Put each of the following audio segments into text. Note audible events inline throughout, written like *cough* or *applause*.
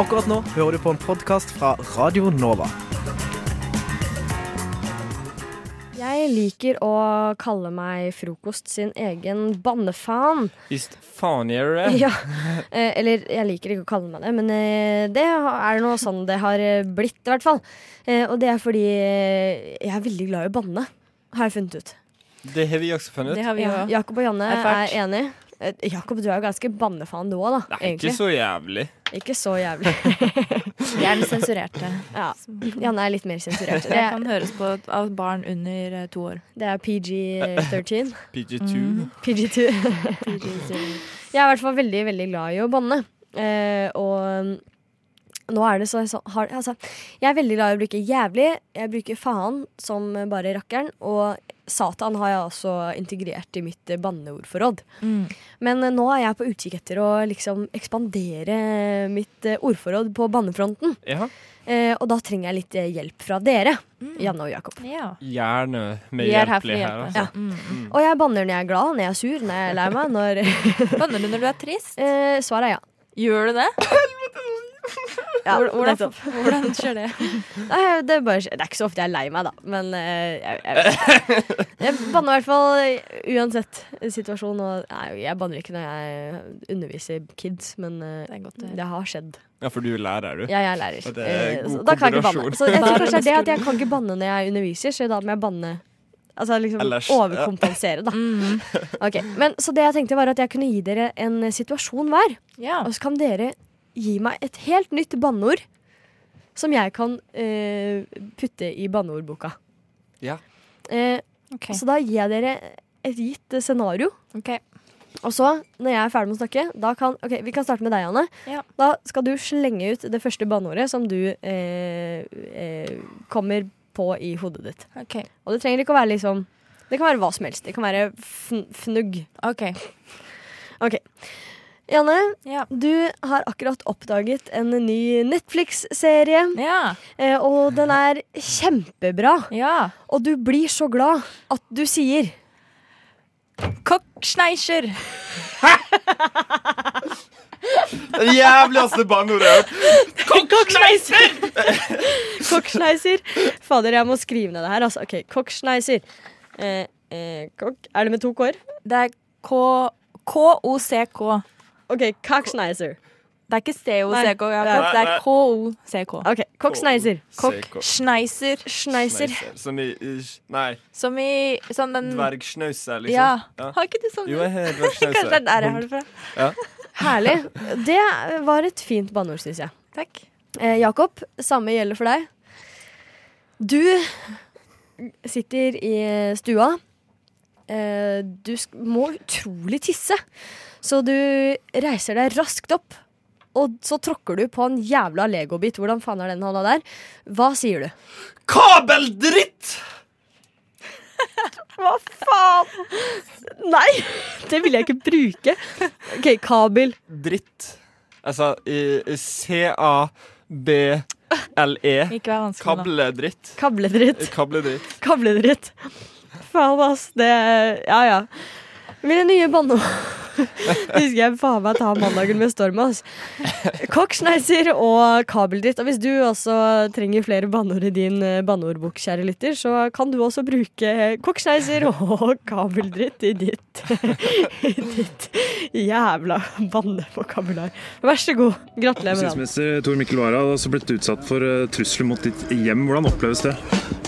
Akkurat nå hører du på en podkast fra Radio Nova. Jeg liker å kalle meg Frokost sin egen bannefan. Visst faen gjør du det? Ja. Eh, eller jeg liker ikke å kalle meg det, men eh, det er nå sånn det har eh, blitt, i hvert fall. Eh, og det er fordi jeg er veldig glad i å banne, har jeg funnet ut. Det har vi også funnet ut. Det har vi Ja, Jakob og Janne erfart. er enig. Eh, Jakob, du er jo ganske bannefan du òg, da. Nei, egentlig. ikke så jævlig. Ikke så jævlig. *laughs* Vi er den sensurerte. *laughs* Ja. Janne er litt mer sensurert. *laughs* Det kan høres på av barn under eh, to år. det er PG13. PG2. Mm. PG2. Jeg er i hvert fall veldig, veldig glad i å banne. Eh, og um, nå er det så, så har, altså, Jeg er veldig glad i å bruke jævlig. Jeg bruker faen som bare rakkeren. Og satan har jeg også integrert i mitt eh, banneordforråd. Mm. Men eh, nå er jeg på utkikk etter å liksom ekspandere mitt eh, ordforråd på bannefronten. Ja. Eh, og da trenger jeg litt hjelp fra dere, Mm. Janne og Jakob. Ja. Gjerne med er her. Altså. Ja. Mm. Og jeg banner når jeg er glad, når jeg er sur, når jeg er lei meg. Når Banner du når du er trist? *laughs* eh, Svaret er ja. Gjør du det? *laughs* *laughs* ja Hvordan, hvordan, skjer det? *laughs* Nei, det, er bare, det er ikke så ofte jeg er lei meg, da. Men eh, jeg, jeg, *laughs* jeg banner i hvert fall uansett situasjon. Og, nei, jeg banner ikke når jeg underviser kids, men eh, Det godt det har skjedd. Ja, for du er lærer, du. Ja, Jeg er lærer. Og det er Eh, god så da kan jeg ikke banne. kombinasjon. Så jeg tror kanskje det er at jeg kan ikke banne når jeg underviser, så da må jeg banne Altså liksom Ellers, ja. overkompensere, da. Mm. Okay. Men Så det jeg tenkte var at jeg kunne gi dere en situasjon hver. Ja. Og så kan dere gi meg et helt nytt banneord som jeg kan eh, putte i banneordboka. Ja. Eh, okay. Så da gir jeg dere et gitt scenario. ok. Og så, når jeg er ferdig med å snakke, da kan Ok, vi kan starte med deg, Anne. Ja. Da skal du slenge ut det første banneordet som du eh, eh, kommer på i hodet ditt. Okay. Og det trenger ikke å være liksom Det kan være hva som helst. Det kan være fn fnugg. Ok. Ok. Janne, Ja. du har akkurat oppdaget en ny Netflix-serie. Ja. Eh, og den er kjempebra. ja. Og du blir så glad at du sier Kokkschneischer. *laughs* Det jævligste banneordet jeg har hørt. Kokkschneiser! *laughs* Kokkschneiser. Fader, jeg må skrive ned det her. Altså. Ok, Kokkschneiser. Eh, eh, kokk. Er det med to k-er? Det er K- K-O-C-K. OK, cocksnizer. Det er ikke C-O-C-K, Jakob. Det er K-O-C-K. OK, cocksnizer. CK. Schneiser. Schneiser. Som i Nei, Som i sånn den dvergsnauser, liksom. Ja. Ja. Har ikke du sånn? Jo, jeg har *laughs* Kanskje det er der jeg har det fra. Herlig. Det var et fint banneord, syns jeg. Takk. Eh, Jakob, samme gjelder for deg. Du sitter i stua. Eh, du sk må utrolig tisse, så du reiser deg raskt opp. Og så tråkker du på en jævla legobit. Hvordan faen er den hånda der? Hva sier du? Kabeldritt! *laughs* Hva faen? Nei, det vil jeg ikke bruke. OK, kabel. Dritt. Altså C-A-B-L-E. Kabledritt. Kabledritt. Kabledritt. Kabledritt. Faen, ass. Det Ja, ja. Mine nye banneord *laughs* Skal jeg faen meg ta mandagen med storm, ass. Kokkschneiser og kabeldritt. Og hvis du også trenger flere banneord i din eh, banneordbok, kjære lytter, så kan du også bruke koksneiser og kabeldritt i ditt *laughs* I ditt jævla bannevokabular. Vær så god. Gratulerer med dagen. Justisminister Tor Mikkel Wara har også blitt utsatt for eh, trusler mot ditt hjem. Hvordan oppleves det?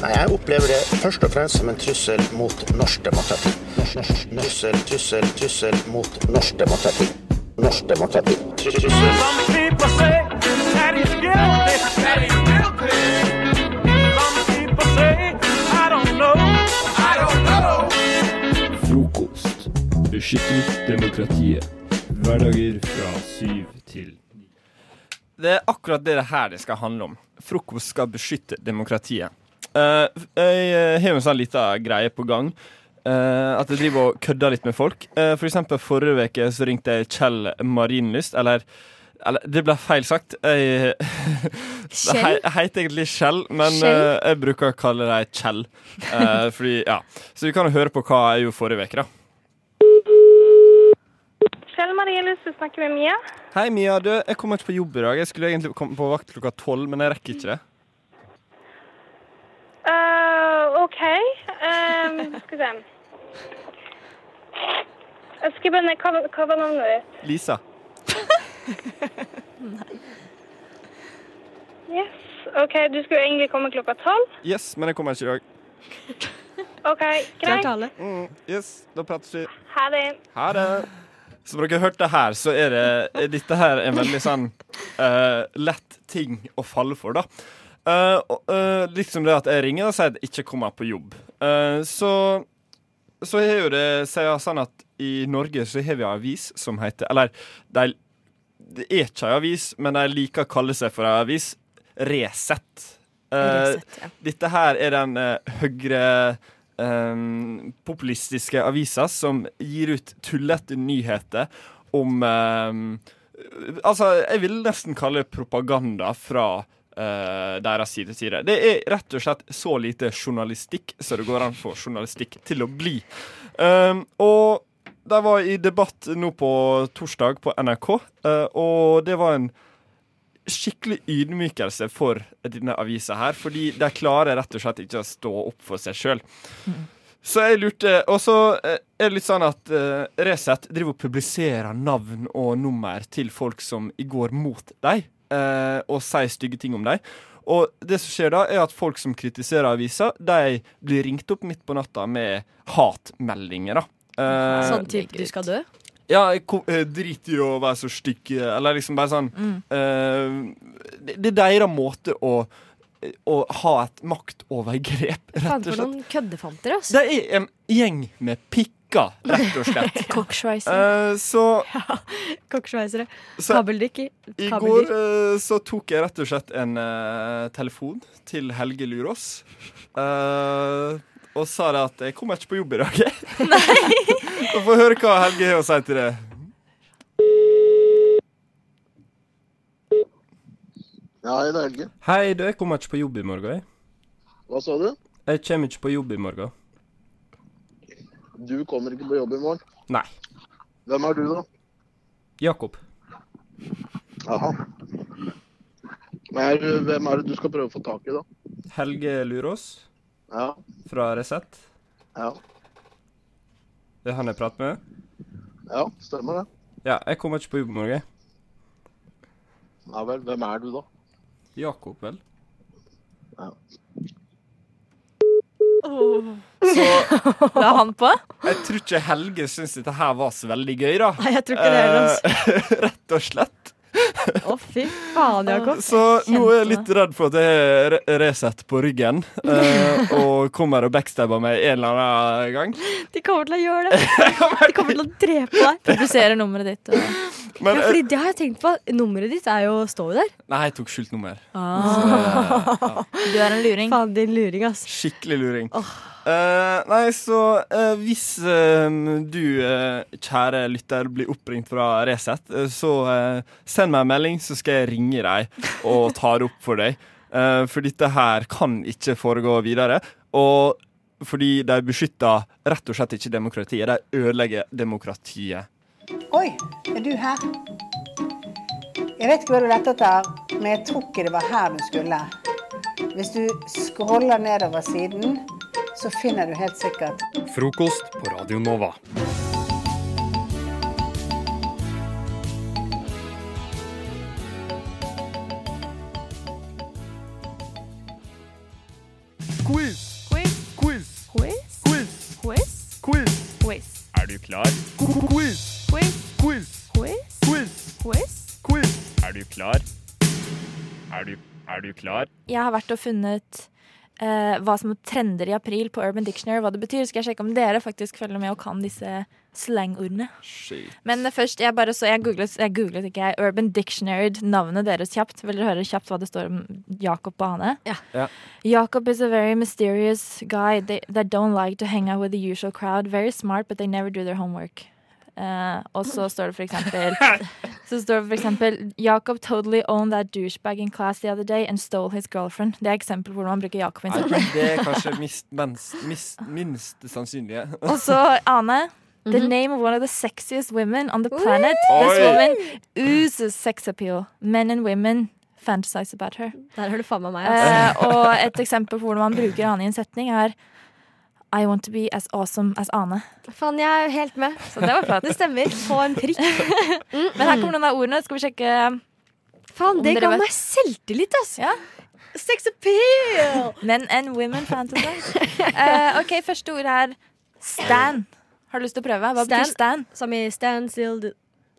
Nei, jeg opplever det først og fremst som en trussel mot norsk demokrati. Norsk, norsk, trussel, trussel, trussel mot norsk demokrati. Norsk demokrati. Frokost. Beskytter demokratiet. Hverdager fra syv til ni. Det er akkurat det det her det skal handle om. Frokost skal beskytte demokratiet. Uh, jeg eh, har jo en sånn liten greie på gang. Eh, at jeg driver og kødder litt med folk. Uh, for eksempel forrige uke så ringte jeg Kjell Marienlyst, eller eller, det ble feil sagt. Jeg, *laughs* Kjell? Jeg heter egentlig Kjell, men Kjell? eh, jeg bruker å kalle dem Kjell. Uh, fordi, ja. Så vi kan jo høre på hva jeg gjorde forrige uke, da. Kjell Marie du snakker med Mia. Hei, Mia. Du, jeg kommer ikke på jobb i dag. Jeg skulle egentlig komme på vakt klokka tolv, men jeg rekker ikke det. Uh, OK. Um, skal vi se. Jeg skal bare, hva, hva var navnet ditt? Lisa. *laughs* Yes. OK, du skulle egentlig komme klokka tolv. Yes, men jeg kommer ikke i dag. OK, greit. Mm, yes, da prates vi. Ha det. Ha det. Som dere hørte her, så er det er dette her en veldig sånn uh, lett ting å falle for, da. Uh, eh, liksom det at jeg ringer og sier at jeg ikke kommer på jobb. Eh, så så er jo det seg sånn at i Norge så har vi en avis som heter Eller de, det er ikke en avis, men de liker å kalle seg for en avis. Resett. Uh, Resett, ja. Dette her er den uh, høyre eh, populistiske avisa som gir ut tullete nyheter om eh, Altså, jeg vil nesten kalle det propaganda fra eh, deres side. side. Det er rett og slett så lite journalistikk så det går an for journalistikk til å bli. Um, og de var i debatt nå på torsdag på NRK, uh, og det var en skikkelig ydmykelse for denne avisa her, fordi de klarer rett og slett ikke å stå opp for seg sjøl. Så jeg lurte Og så eh, er det litt sånn at uh, Resett driver og publiserer navn og nummer til folk som går mot dem, eh, og sier stygge ting om dem. Og det som skjer da, er at folk som kritiserer avisa, de blir ringt opp midt på natta med hatmeldinger, da. Eh, Sånn type du skal dø? ja, jeg eh, i å være så stygg, eller liksom bare sånn Mm. eh, det, det er deres måte å, å ha et maktovergrep, Faen rett og for noen køddefanter, altså. Det er en gjeng med pikker, rett og slett. *laughs* Eh, så Kokkesveisere. Kabeldykk. i går eh, så tok jeg rett og slett en uh, telefon til Helge Lurås. Uh, og sa det at jeg kommer ikke på jobb i dag. *laughs* og Få høre hva Helge har å si til det. Ja, hei, det er Helge. Hei, du, jeg kommer ikke på jobb i morgen. Jeg, Hva sa du? jeg kommer ikke på jobb i morgen. Du kommer ikke på jobb i morgen. Nei. Hvem er du, da? Jakob. Jaha. Men hvem er det du skal prøve å få tak i, da? Helge Lurås Ja. fra Resett. Ja. Det er han jeg prater med. Ja, stemmer det. Ja, jeg kommer ikke på jobb i morgen. Ja vel. Hvem er du, da? Jakob, vel. Ja. Så *laughs* La han på? jeg tror ikke Helge syns dette her var så veldig gøy, da. Nei, jeg tror ikke det heller, altså. Eh, *laughs* Rett og slett. *laughs* Å, fy faen, Jakob. Så nå er jeg litt redd for at jeg har re- Resett på ryggen eh, *laughs* og kommer og backstabber meg en eller annen gang. De kommer til å gjøre det. *laughs* De kommer til å drepe deg. Publiserer nummeret ditt. Og... Men, ja, fordi det har jeg tenkt på. Nummeret ditt er jo, står jo der. Nei, jeg tok skjult nummer. Ah. Du er en luring. Faen, din luring, ass. Skikkelig luring. Eh, nei, så eh, hvis eh, du, eh, kjære lytter, blir oppringt fra Resett, eh, så eh, send meg en melding, så skal jeg ringe deg og ta det opp for deg. Uh, for dette her kan ikke foregå videre. Og fordi de beskytter rett og slett ikke demokratiet. De ødelegger demokratiet. Oi, er du her? Jeg vet ikke hva du lette etter, men jeg tror ikke det var her du skulle. Hvis du scroller nedover siden, så finner du helt sikkert Frokost på Radio Nova. Er du klar? Jeg har vært og funnet uh, hva som trender i april på Urban Dictionary, hva det betyr. Skal jeg sjekke om dere faktisk følger med og kan disse slangordene. Shit. Men først, jeg bare så, jeg googlet, jeg googlet ikke jeg, Urban Dictionary, navnet deres kjapt. Vil dere høre kjapt hva det står om Jakob og Ane? Ja. Jakob is a very mysterious guy they, that don't like to hang out with the usual crowd. Very smart, but they never do their homework. Eh, og så står det for eksempel *laughs* Så står det for eksempel Jacob totally owned that douchebag in class the other day and stole his girlfriend. Det er eksempel på hvordan man bruker Jacob Nei, det er kanskje minst, minst, minst, minst sannsynlige. *laughs* Og så Ane. The Mhm. name of one of the sexiest women on the planet. Oi. This woman oozes sex appeal. Men and women fantasize about her. Der har du faen meg meg. Eh, Altså. og et eksempel på hvordan man bruker Ane i en setning, er I want to be as awesome as Ane. Faen, jeg er jo helt med. Så det var flott. Det stemmer. På en prikk. *laughs* Men her kommer noen av ordene. Skal vi sjekke Faen, om det ga meg selvtillit, altså. Ja. Sex appeal! Men and women fantasy. Uh, OK, første ord er stand. Har du lyst til å prøve? Hva betyr stand? Som i stand still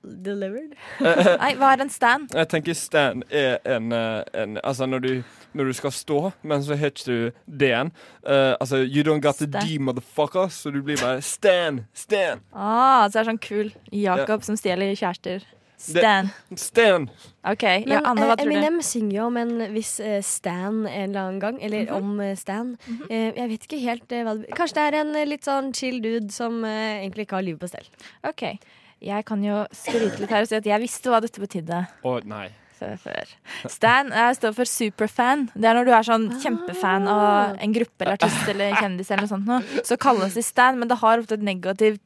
delivered. *laughs* Nei, hva er en stan? Jeg tenker stand er en, eh, en Altså når du, når du skal stå, men så har ikke du D-en. Uh, altså you don't got the D, motherfucker, så du blir bare stand, stand. Ah, så er det sånn kul Jakob som stjeler kjærester. Det- Stan. OK. Men ja, Anne, hva eh, tror du? Eminem synger jo om en viss Stan en eller annen gang. Eller Mhm. om Stan. Stan. -hmm. jeg vet ikke helt hva det Kanskje det er en litt sånn chill dude som egentlig ikke har livet på stell. OK. Jeg kan jo skryte litt her og si at jeg visste hva dette betydde. Å nei. Før. Stan jeg står for superfan. Det er når du er sånn kjempefan av en gruppe eller artist eller kjendis, eller noe sånt noe, så kalles de Stan, men det har ofte et negativt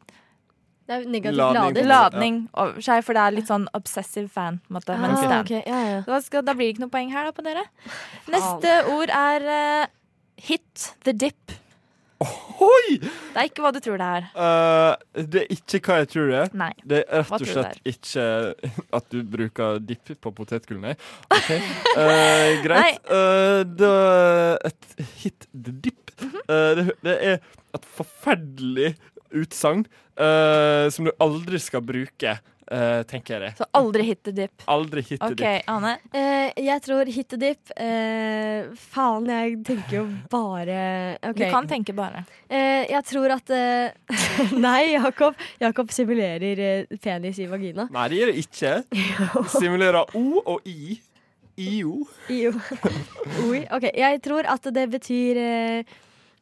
Det er negativt Ladning. ladning over seg, for det er litt sånn obsessive fan. Måte, men Ah, Stan. ok, ja, ja. Da, skal, da blir det ikke noe poeng her da på dere. Neste ord er uh, hit the dip. Oi! Det er ikke hva du tror det er. Uh, det er ikke hva jeg tror det er. Nei. Det er rett og slett ikke at du bruker dipp på potetgull, nei. Ok, Uh, *laughs* greit. Eh, da, et hit the dip. Mhm. Det, det er et forferdelig utsagn som du aldri skal bruke, eh, tenker jeg det. Så aldri hit the dip. Aldri hit the OK, dip. Ane. Uh, jeg tror hit the dip. uh, faen, jeg tenker jo bare okay. Du kan tenke bare. Eh, jeg tror at eh, *laughs* Nei, Jakob. Jakob simulerer eh, penis i vagina. Nei, det gjør det ikke. Simulerer O og I. IO. IO. *laughs* Oi. OK, jeg tror at det betyr eh,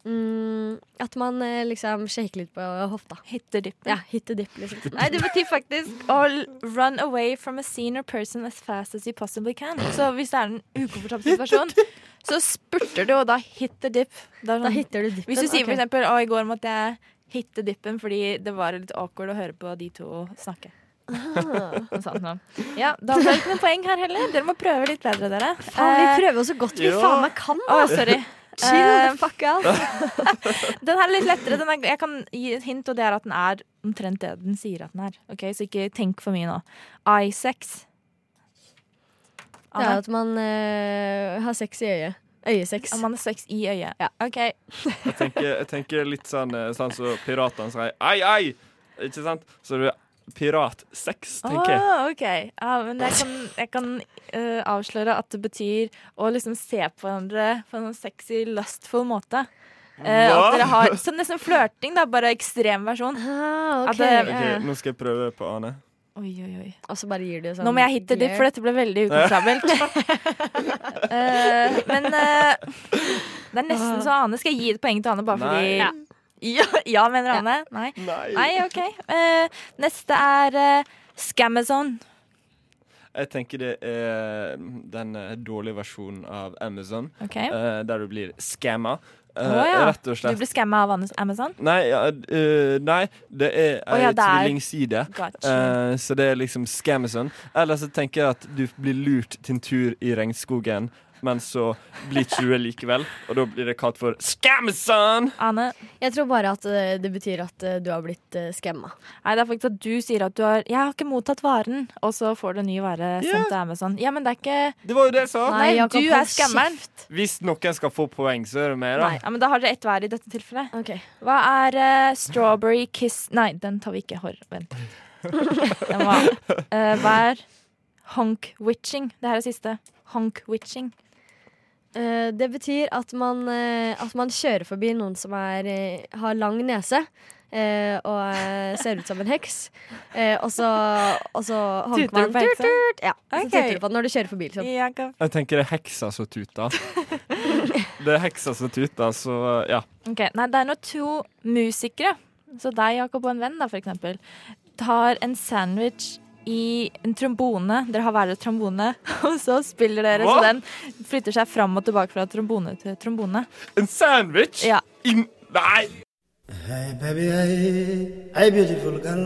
mm, At man eh, liksom shaker litt på hofta. Dip. Ja, hit dip, liksom. Nei, det betyr faktisk all run away from a scene or person as fast as you possibly can. Så hvis det er en ukomfortabel situasjon, så spurter du, og da hit the dip. Da, Da sånn- hitter du dippen. Hvis du sier for eksempel å, i går måtte jeg hitte dippen fordi det var litt awkward å høre på de to snakke. Noe. Ja, da ble det ikke noen poeng her heller. Dere må prøve litt bedre, dere. Faen, vi Eh, prøver jo så godt vi faen meg kan, Å, sorry. Chill Eh, the fuck out. *laughs* Den her er litt lettere. Den er, jeg kan gi et hint, og det er at den er omtrent det den sier at den er. Ok, Så ikke tenk for mye nå. I-sex Det er at man uh, har sex i øyet. Øyesex. Om man har sex i øyet. Ja. OK. Jeg tenker, jeg tenker litt sånn eh, sånn som piratene sier ei, ei! Ikke sant? Så du er piratsex, tenker jeg. Oh, ok. Ja, men jeg kan, jeg kan uh, avsløre at det betyr å liksom se på hverandre på en sånn sexy, lustful måte. Uh, Hva? at dere har så Nesten flørting, da, bare ekstrem versjon. Ah, okay. ok. det- Ok, Nå skal jeg prøve på Ane. Oi, oi, oi. Og så bare gir du sånn Nå må jeg hitte dipp, for dette ble veldig ukomfortabelt. uh, *laughs* men eh, det er nesten så Ane. Skal jeg gi et poeng til Ane bare fordi Nei. *laughs* Ja. Ja, mener Anne? Nei. Nei. Nei, OK. Uh, neste er uh, Scamazon. Jeg tenker det er den eh, dårlige versjonen av Amazon, okay. uh, der du blir scamma. Uh, oh, ja. Rett og Du blir skamma av Amazon? Nei, ja, eh, nei, det er ei oh, ja, tvillingside. Gotcha. Eh, så det er liksom Scamazon. Eller så tenker jeg at du blir lurt til en tur i regnskogen, men så blir ikke du det likevel. Og da blir det kalt for scamson! Ane? Jeg tror bare at eh, det betyr at eh, du har blitt uh, skamma. Nei, det er faktisk at du sier at du har 'Jeg har ikke mottatt varen', og så får du en ny vare yeah. sendt til Amazon. Ja, men det er ikke Det var jo det jeg sa! Nei, Jakob, du er skammeren. Hvis noen skal få poeng, så er det meg, da. Nei, ja, men da har dere ett hver i dette tilfellet. Ok. Hva er uh, strawberry kiss Nei, den tar vi ikke. Hår, vent. *laughs* Den var, uh, hva er honk-witching? Det her er siste. Honk-witching. Eh, det betyr at man, eh, at man kjører forbi noen som er, eh, har lang nese. eh, og ser ut som en heks. Eh, og så, og så Tuter man på heksa? tut, tut. Ja, så tuter du på den når du kjører forbi. Liksom. Jeg tenker det er heksa som tuter. *laughs* Det er heksa som tuter, så ja. Okay. Nei, det er når to musikere, så deg, Jakob, og en venn, da, for eksempel, tar en sandwich i en trombone. Dere har hver deres trombone, *laughs* og så spiller dere Hva? så den flytter seg fram og tilbake fra trombone til trombone. En sandwich? Ja. In Nei! Hey baby, hey, hey beautiful girl.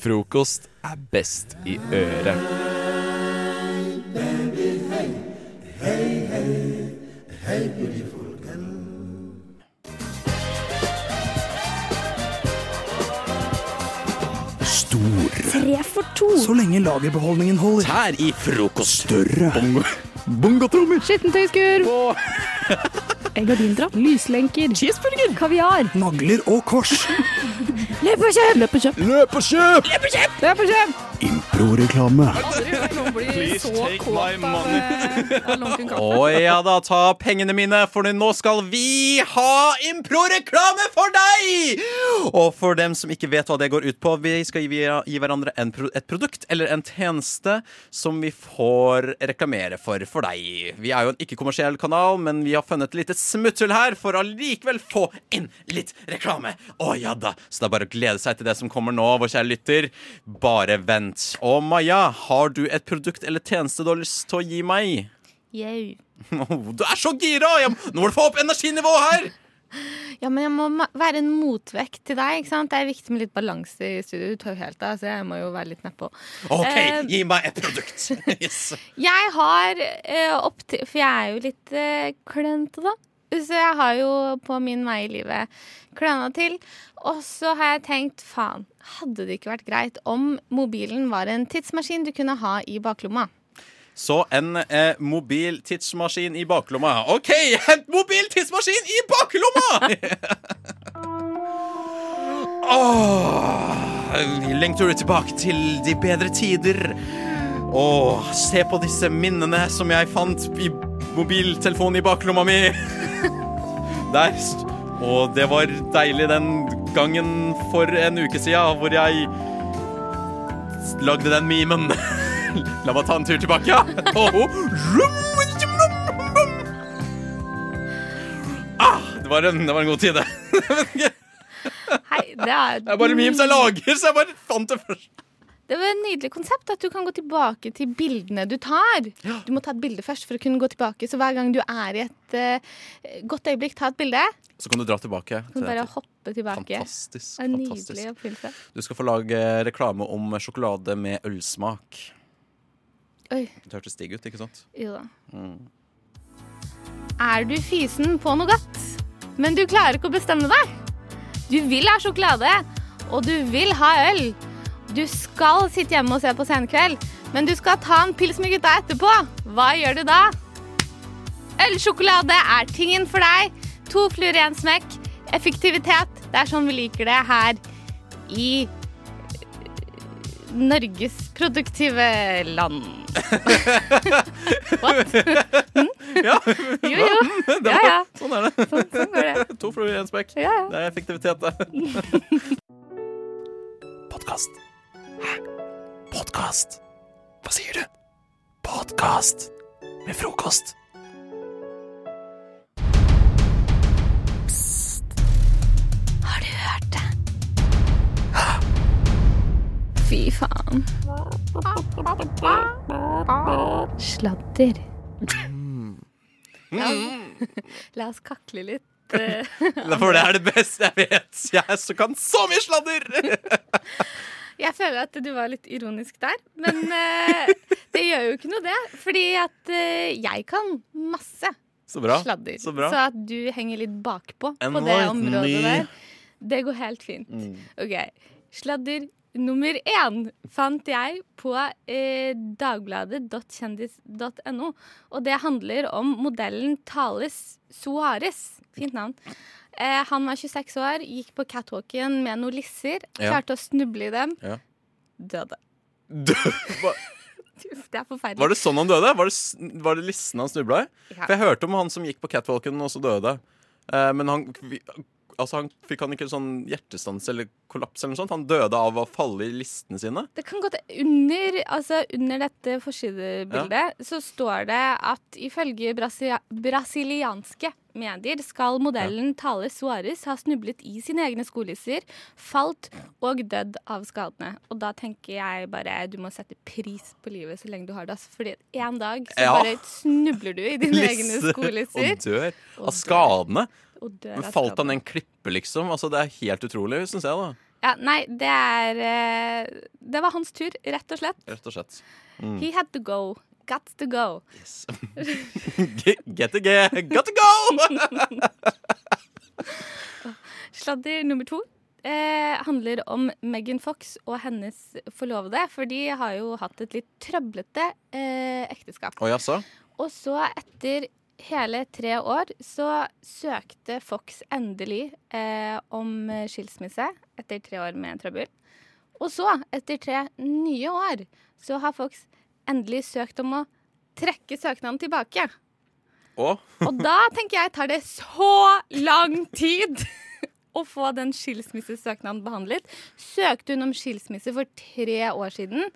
Frokost er best i øret. Tre for to. Så lenge lagerbeholdningen holder. Tær i frokost. Større. Bongo. *laughs* Bongotrommer. En gardindrapp. *laughs* Lyslenker. Cheeseburger. Kaviar. Nagler og kors. *laughs* Løp og kjøp! Løp og kjøp. Løp og kjøp! Løp og kjøp! Løp og kjøp! Improreklame. Please take my money. Å ja da, ta pengene mine, for nå skal vi ha Impro-reklame for deg! Og for dem som ikke vet hva det går ut på, vi skal gi, gi hverandre en, et produkt eller en tjeneste som vi får reklamere for for deg. Vi er jo en ikke-kommersiell kanal, men vi har funnet et lite smutthull her for å likevel få inn litt reklame. Å ja da, så det er bare å glede seg til det som kommer nå, vår kjære lytter. Bare vent. Og Maja, har du et produkt eller tjeneste du har lyst til å gi meg? Jau. Du er så gira! Nå må du få opp energinivået her! Ja, men jeg må være en motvekt til deg. ikke sant? Det er viktig med litt balanse i studio. Du tar jo helt av, så jeg må jo være litt nedpå. OK, Eh, gi meg et produkt. *laughs* Yes. Jeg har eh, opp til For jeg er jo litt eh, klønete, da. Så jeg har jo på min vei i livet kløna til. Og så har jeg tenkt faen, hadde det ikke vært greit om mobilen var en tidsmaskin du kunne ha i baklomma? Så en eh, mobil tidsmaskin i baklomma. OK, hent mobil tidsmaskin i baklomma! *laughs* Åh, lengter du tilbake til de bedre tider? Og se på disse minnene som jeg fant i mobiltelefonen i baklomma mi. *laughs* Der. Og det var deilig den gangen for en uke siden hvor jeg lagde den memen. *laughs* La meg ta en tur tilbake. *laughs* Ja. Oh. Ah, det, var en, det var en god tid, det. Hei, det er Det er bare memes jeg lager, så jeg bare fant det først. Det var et nydelig konsept at du kan gå tilbake til bildene du tar. Du må ta et bilde først for å kunne gå tilbake. Så hver gang du er i et uh, godt øyeblikk, ta et bilde. Så kan du dra tilbake. Så til bare hoppe tilbake. Fantastisk, en fantastisk. Nydelig oppfyllelse. Du skal få lage reklame om sjokolade med ølsmak. Oi. Det hørtes digg ut, ikke sant? Jo da. Mm. Er du fysen på noe godt, men du klarer ikke å bestemme deg? Du vil ha sjokolade, og du vil ha øl. Du skal sitte hjemme og se på Senkveld, men du skal ta en pils med gutta etterpå. Hva gjør du da? Ølsjokolade er tingen for deg. To fluer i én smekk. Effektivitet. Det er sånn vi liker det her i Norges produktive land. *laughs* What? Hm? Ja. Jo, jo. *laughs* Ja, ja. Sånn er det. Sånn, sånn går det. *laughs* To fluer i en smekk. Ja, ja. Det er effektivitet, det. Podkast. Hæ? Podkast? Hva sier du? Podkast med frokost. Psst. Har du hørt det? Hæ? Fy faen. Sladder. La, *laughs* la oss kakle litt. eh. *laughs* For det er det beste jeg vet. Jeg så kan så mye sladder! *laughs* Jeg føler at du var litt ironisk der, men uh, det gjør jo ikke noe, det. Fordi at uh, jeg kan masse Så bra. sladder. Så bra. at du henger litt bakpå på det området der. Det går helt fint. Mm. OK. Sladder nummer én fant jeg på eh, dagbladet.kjendis.no. Og det handler om modellen Thales Suárez. Fint navn. Eh, han var 26 år, gikk på catwalken med noen lisser. Ja. Klarte å snuble i dem. Ja. Døde. Dø- Hva- *laughs* Det er forferdelig. Var det sånn han døde? Var det, var det listen han snubla i? Ja. For jeg hørte om han som gikk på catwalken og så døde. Eh, men han, altså han fikk han ikke sånn hjertestans eller kollaps eller noe sånt? Han døde av å falle i listene sine? Det kan godt Under, altså under dette forsidebildet så står det at ifølge brasi brasilianske medier skal modellen Thales Suárez ha snublet i sine egne skolisser, falt og dødd av skadene. Og da tenker jeg bare du må sette pris på livet så lenge du har det. ass. Fordi en dag så Ja. bare snubler du i dine *laughs* egne Lisser skolisser. Og dør Og av skadene. og dør Men falt han en klippe, liksom? Altså, det er helt utrolig, syns jeg, da. Ja, nei, det er eh, Det var hans tur, rett og slett. Rett og slett. Mm. He had to go. Got to go. Yes. *laughs* get to get, got to go! *laughs* Sladder nummer to eh, handler om Megan Fox og hennes forlovede. For de har jo hatt et litt trøblete eh, ekteskap. Oh, jaså? Og så, etter hele tre år, så søkte Fox endelig eh, om skilsmisse etter tre år med trøbbel. Og så, etter tre nye år, så har Fox endelig søkt om å trekke søknaden tilbake. Og? Og da tenker jeg tar det så lang tid *laughs* å få den skilsmissesøknaden behandlet. Søkte hun om skilsmisse for tre år siden,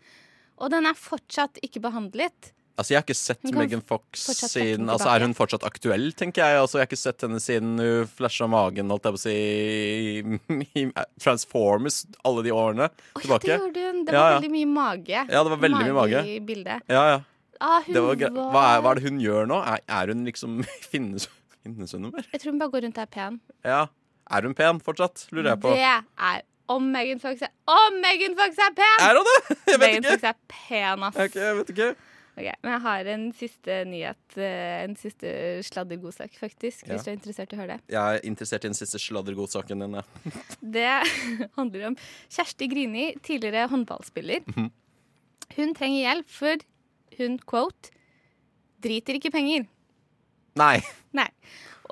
og den er fortsatt ikke behandlet. Altså, Jeg har ikke sett Megan Fox siden Altså. Er hun fortsatt aktuell, tenker jeg? Altså, Jeg har ikke sett henne siden hun flasha magen, holdt jeg på å si, i, i Transformers alle de årene tilbake. Det gjorde hun. Det var Ja, ja. veldig mye mage. Ja, det var veldig mye mage. i bildet. Ja, ja. Ah, var, var- hva, er, hva er det hun gjør nå? Er, er hun liksom *laughs* finnes, finnes hun noe mer? Jeg tror hun bare går rundt og er pen. Ja. Er hun pen fortsatt? Lurer jeg på. Det er om Megan Fox er Om Megan Fox er pen! Er hun det? *laughs* Jeg vet Megan ikke. Fox er pen, ass. Okay, jeg vet ikke. Ok, men jeg har en siste nyhet. eh, En siste sladdergodsak, faktisk. Ja. Hvis du er interessert i å høre det. Jeg er interessert i den siste sladdergodsaken din. Ja. *laughs* Det *laughs* handler om Kjersti Grini, tidligere håndballspiller. Mhm. Hun trenger hjelp, for hun, quote, driter ikke penger. Nei. Nei.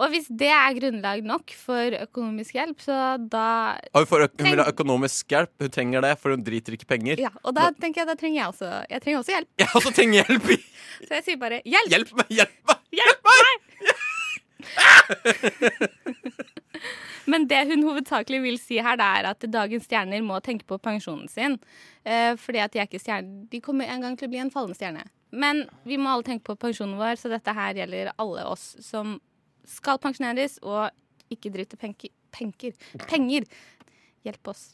Og hvis det er grunnlag nok for økonomisk hjelp, så da Hun, hun vil ha økonomisk hjelp. Hun trenger det, for hun driter ikke penger. Ja, og da tenker jeg da trenger jeg også Jeg trenger også hjelp. Jeg også trenger hjelp. *laughs* Så jeg sier bare hjelp! Hjelp meg! Hjelp meg! *laughs* Hjelp meg! *laughs* Men det hun hovedsakelig vil si her, det er at dagens stjerner må tenke på pensjonen sin. Eh, fordi at de er ikke stjerner. De kommer en gang til å bli en fallende stjerne. Men vi må alle tenke på pensjonen vår, så dette her gjelder alle oss som skal pensjoneres og ikke driter penker. Penker. Penger. Hjelp oss.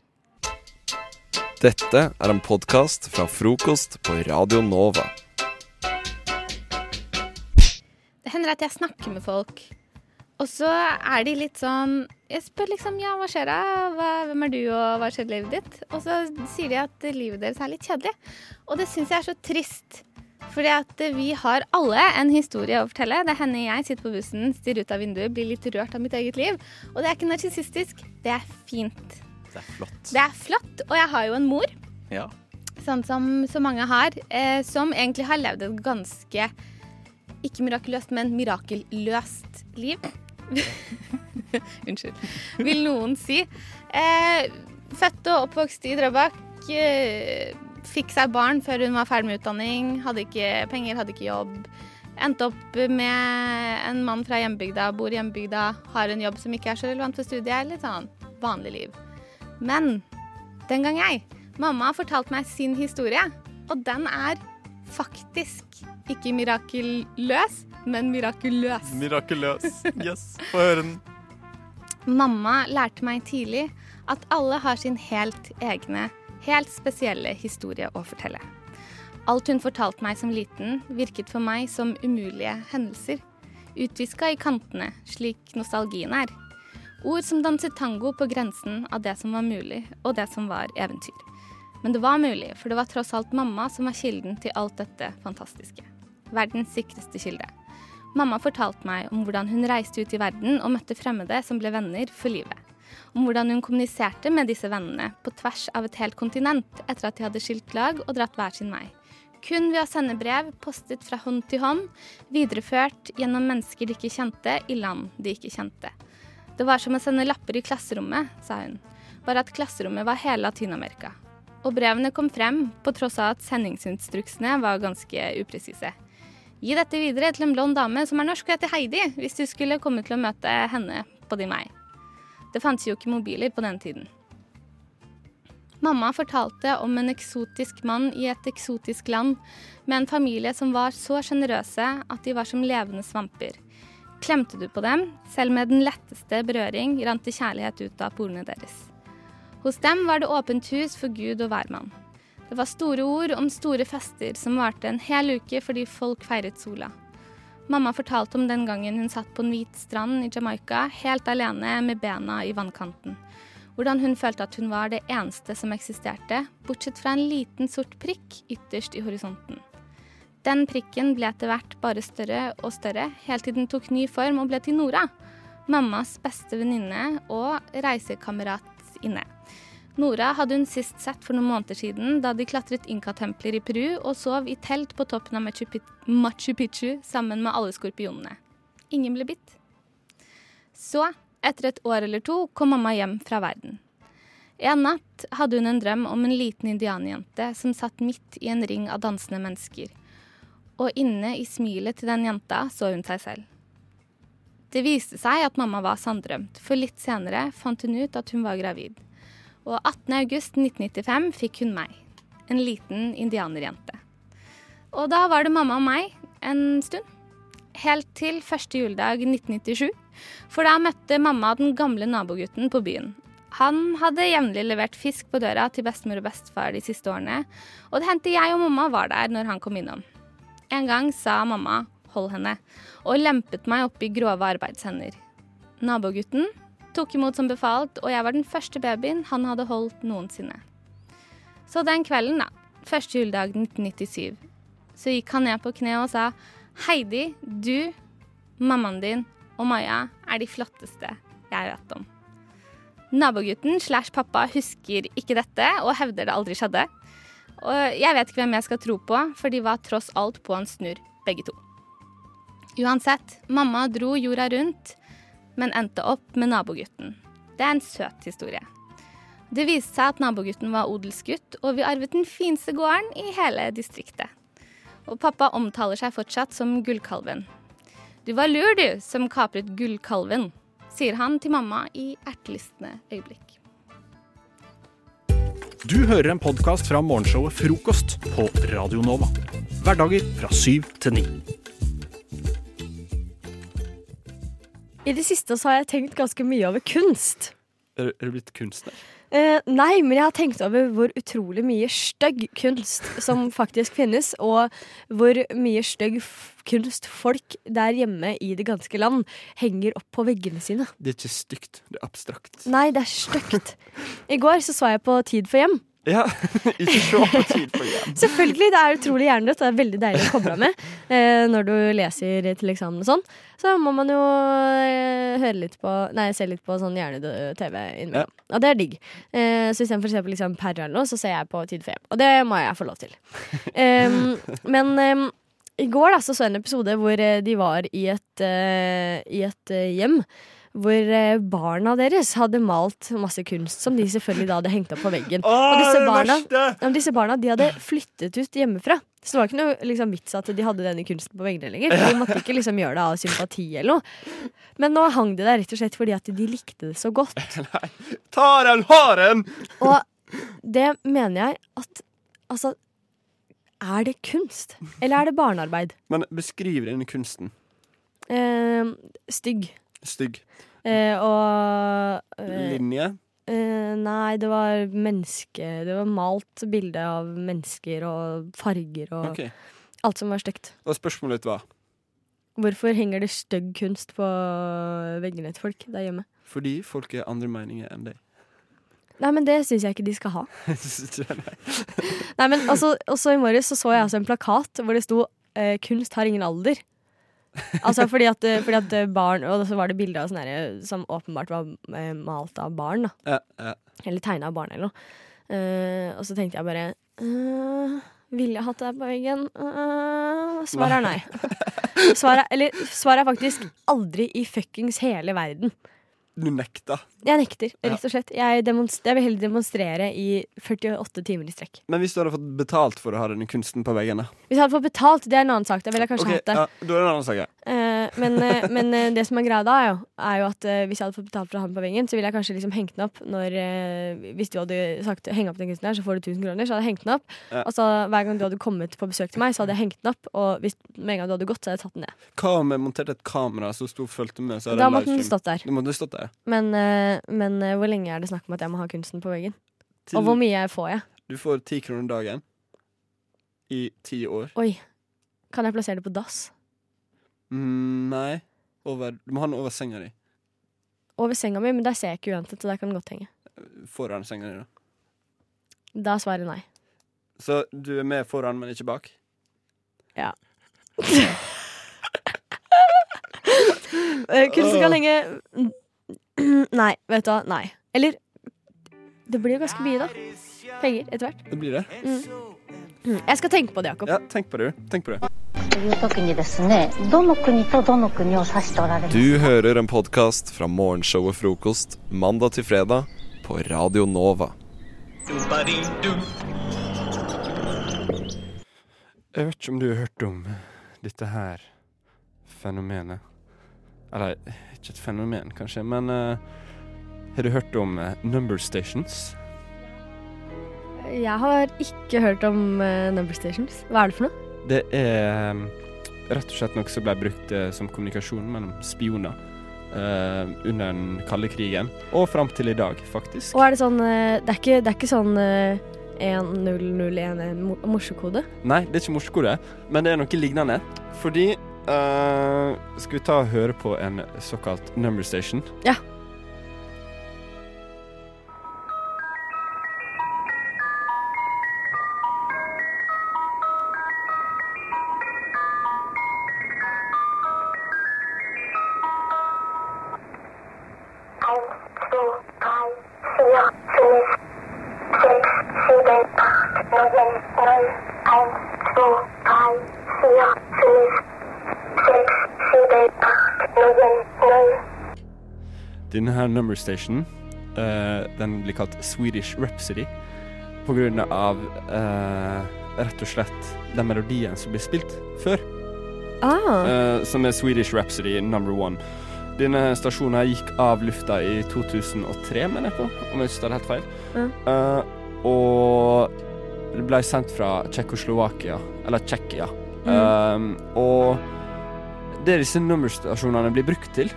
Dette er en podkast fra frokost på Radio Nova. Det hender at jeg snakker med folk, og så er de litt sånn Jeg spør liksom ja, hva skjer da? Hva, hvem er du, og hva skjer i livet ditt? Og så sier de at livet deres er litt kjedelig. Og det syns jeg er så trist. Fordi at vi har alle en historie å fortelle. Det hender jeg sitter på bussen, stirrer ut av vinduet, blir litt rørt av mitt eget liv. Og det er ikke narsissistisk. Det er fint. Det er flott. Det er flott. Og jeg har jo en mor Ja. sånn som så mange har, eh, som egentlig har levd et ganske ikke mirakuløst, men mirakelløst liv. *laughs* Unnskyld. Vil noen si. Eh, født og oppvokst i Drøbak. Eh, fikk seg barn før hun var ferdig med utdanning. Hadde ikke penger, hadde ikke jobb. Endte opp med en mann fra hjembygda, bor i hjembygda, har en jobb som ikke er så relevant for studiet. Litt sånn vanlig liv. Men den gang jeg Mamma har fortalt meg sin historie, og den er faktisk ikke mirakelløs, men mirakuløs. Mirakuløs. *laughs* Yes, få høre den. Mamma lærte meg tidlig at alle har sin helt egne, helt spesielle historie å fortelle. Alt hun fortalte meg som liten, virket for meg som umulige hendelser. Utviska i kantene, slik nostalgien er. Ord som danset tango på grensen av det som var mulig, og det som var eventyr. Men det var mulig, for det var tross alt mamma som var kilden til alt dette fantastiske. Verdens sikreste kilde. Mamma fortalte meg om hvordan hun reiste ut i verden og møtte fremmede som ble venner for livet. Om hvordan hun kommuniserte med disse vennene på tvers av et helt kontinent etter at de hadde skilt lag og dratt hver sin vei. Kun ved å sende brev postet fra hånd til hånd, videreført gjennom mennesker de ikke kjente, i land de ikke kjente. Det var som å sende lapper i klasserommet, sa hun. Bare at klasserommet var hele Latin-Amerika. Og brevene kom frem, på tross av at sendingsinstruksene var ganske upresise. Gi dette videre til en blond dame som er norsk og heter Heidi, hvis du skulle komme til å møte henne på din vei. Det fantes jo ikke mobiler på den tiden. Mamma fortalte om en eksotisk mann i et eksotisk land, med en familie som var så sjenerøse at de var som levende svamper. Klemte du på dem, selv med den letteste berøring, rant det kjærlighet ut av porene deres. Hos dem var det åpent hus for Gud og hvermann. Det var store ord om store fester som varte en hel uke fordi folk feiret sola. Mamma fortalte om den gangen hun satt på en hvit strand i Jamaica, helt alene med bena i vannkanten. Hvordan hun følte at hun var det eneste som eksisterte, bortsett fra en liten sort prikk ytterst i horisonten. Den prikken ble etter hvert bare større og større, helt til den tok ny form og ble til Nora. Mammas beste venninne og reisekamerat inne. Nora hadde hun sist sett for noen måneder siden, da de klatret inkatempler i Peru og sov i telt på toppen av Machu Pic- Machu Picchu sammen med alle skorpionene. Ingen ble bitt. Så, etter et år eller to, kom mamma hjem fra verden. En natt hadde hun en drøm om en liten indianerjente som satt midt i en ring av dansende mennesker. Og inne i smilet til den jenta så hun seg selv. Det viste seg at mamma var sanndrømt, for litt senere fant hun ut at hun var gravid. Og 18.8.1995 fikk hun meg, en liten indianerjente. Og da var det mamma og meg en stund. Helt til første juledag 1997. For da møtte mamma den gamle nabogutten på byen. Han hadde jevnlig levert fisk på døra til bestemor og bestefar de siste årene, og det hendte jeg og mamma var der når han kom innom. En gang sa mamma 'hold henne', og lempet meg opp i grove arbeidshender. Nabogutten tok imot som befalt, og jeg var den første babyen han hadde holdt noensinne. Så den kvelden, da, første juledag 1997, så gikk han ned på kne og sa Heidi, du, mammaen din og Maja er de flotteste jeg vet om. Nabogutten slash pappa husker ikke dette og hevder det aldri skjedde. Og jeg vet ikke hvem jeg skal tro på, for de var tross alt på en snurr, begge to. Uansett, mamma dro jorda rundt, men endte opp med nabogutten. Det er en søt historie. Det viste seg at nabogutten var odelsgutt, og vi arvet den fineste gården i hele distriktet. Og pappa omtaler seg fortsatt som Gullkalven. Du var lur, du, som kapret Gullkalven, sier han til mamma i ertelystne øyeblikk. Du hører en podkast fra morgenshowet Frokost på Radio Nova. Hverdager fra syv til ni. I det siste så har jeg tenkt ganske mye over kunst. Er, er du blitt kunstner? Eh, nei, men jeg har tenkt over hvor utrolig mye stygg kunst som *laughs* faktisk finnes, og hvor mye stygg kunst folk der hjemme i det ganske land henger opp på veggene sine. Det er ikke stygt, det er abstrakt. Nei, det er stygt. I går så så jeg på Tid for hjem. Ja, *laughs* ikke se på tid på hjem. Selvfølgelig, det er utrolig hjernedødt. Det er veldig deilig å koble av med *laughs* eh, når du leser til eksamen og sånn. Så må man jo eh, høre litt på Nei, se litt på sånn hjernedød TV innimellom. Og det er digg. Eh, så istedenfor på liksom Perre eller noe, så ser jeg på Tid for hjem. Og det må jeg få lov til. *laughs* Em, men em, i går da, så så jeg en episode hvor eh, de var i et, eh, i et eh, hjem. Hvor eh, barna deres hadde malt masse kunst som de selvfølgelig da hadde hengt opp på veggen. Åh, og disse barna, ja, disse barna de hadde flyttet ut hjemmefra. Så det var ikke noe liksom, vits at de hadde denne kunsten på veggene lenger. De måtte ikke liksom gjøre det av sympati eller noe. Men nå hang det der rett og slett fordi at de likte det så godt. Ta den, har den! Og det mener jeg at Altså, er det kunst? Eller er det barnearbeid? Men beskriv denne kunsten. Eh, stygg. Stygg. Eh, og eh, Linje. eh, Nei, det var menneske Det var malt bilde av mennesker og farger og okay. alt som var stygt. Og spørsmålet ditt var Hvorfor henger det stygg kunst på veggene til folk der hjemme? fordi folk har andre meninger enn deg. Nei, men det syns jeg ikke de skal ha. *laughs* Nei. Men også, også i morges så, så jeg altså en plakat hvor det sto eh, 'Kunst har ingen alder'. Altså fordi at, eh, fordi at eh, barn Og så var det bilder av sånne her, som åpenbart var eh, malt av barn. da Ja, ja. Eller tegna av barn eller noe. Uh, og så tenkte jeg bare uh, Ville jeg hatt det på veggen? Uh, svaret er nei. *laughs* Svaret, er- eller, svaret er faktisk aldri i fuckings hele verden. Du nekta. Jeg nekter, rett og slett. Jeg, jeg vil heller demonstrere i 48 timer i strekk. Men hvis du hadde fått betalt for å ha denne kunsten på veggene Hvis jeg hadde fått betalt, det er en annen sak. Da ville jeg kanskje okay, hatt det. ja, Da er det en annen sak. ja. Men, eh, men eh, det som er greia da, er jo, er jo at eh, hvis jeg hadde fått betalt for å ha den på veggen, så ville jeg kanskje liksom hengt den opp når Hvis du hadde sagt heng opp den kunsten her, så får du 1000 kroner, så hadde jeg hengt den opp. Ja. Og så hver gang du hadde kommet på besøk til meg, så hadde jeg hengt den opp. Og hvis, med en gang du hadde gått, så hadde jeg tatt den ned. Hva om jeg monterte et kamera som sto og fulgte med? Så Da måtte den stått der. Måtte stått der. Men, men hvor lenge er det snakk om at jeg må ha kunsten på veggen? Til- Og hvor mye får jeg? Du får ti kroner dagen i ti år. Oi. Kan jeg plassere det på dass? Mm, nei. Over, du må ha den over senga di. Over senga mi, men der ser jeg ikke uventet, så der kan den godt henge. Foran senga di, da. Da er svaret nei. Så du er med foran, men ikke bak? Ja. Eh, Kunsten skal henge Nei, vet du hva. Nei. Eller Det blir jo ganske mye, da. Penger etter hvert. Det blir det. Mm. Mm. Jeg skal tenke på det, Jakob. Ja, tenk på det. du. Tenk på det. という時にですねどの国とどの国を指しておられます Du hører en podkast fra morgenshowet Frokost mandag til fredag på Radio Nova. Jeg vet ikke om du har hørt om dette her fenomenet. Eller ikke et fenomen, kanskje, men eh, har du hørt om eh, number stations? Jeg har ikke hørt om eh, Number Stations. Hva er det for noe? Det er eh, rett og slett noe som ble brukt eh, som kommunikasjon mellom spioner Uh, under den kalde krigen, og fram til i dag, faktisk. Og er det sånn eh, Det er ikke, det er ikke sånn uh 1001 mo- morsekode? Nei, det er ikke morsekode, men det er noe lignende. Fordi uh, Skal vi ta og høre på en såkalt number station? Ja. Denne her number station uh, Den blir kalt Swedish Rhapsody på grunn av eh, rett og slett den melodien som ble spilt før. Ah. Uh, som er Swedish Rhapsody number one. Denne stasjonen gikk av lufta i 2003, mener jeg på, om jeg husker det helt feil. Ja. Uh, og ble sendt fra Tsjekkoslovakia, eller Tsjekkia. Mm. Um, og det disse nummerstasjonene blir brukt til,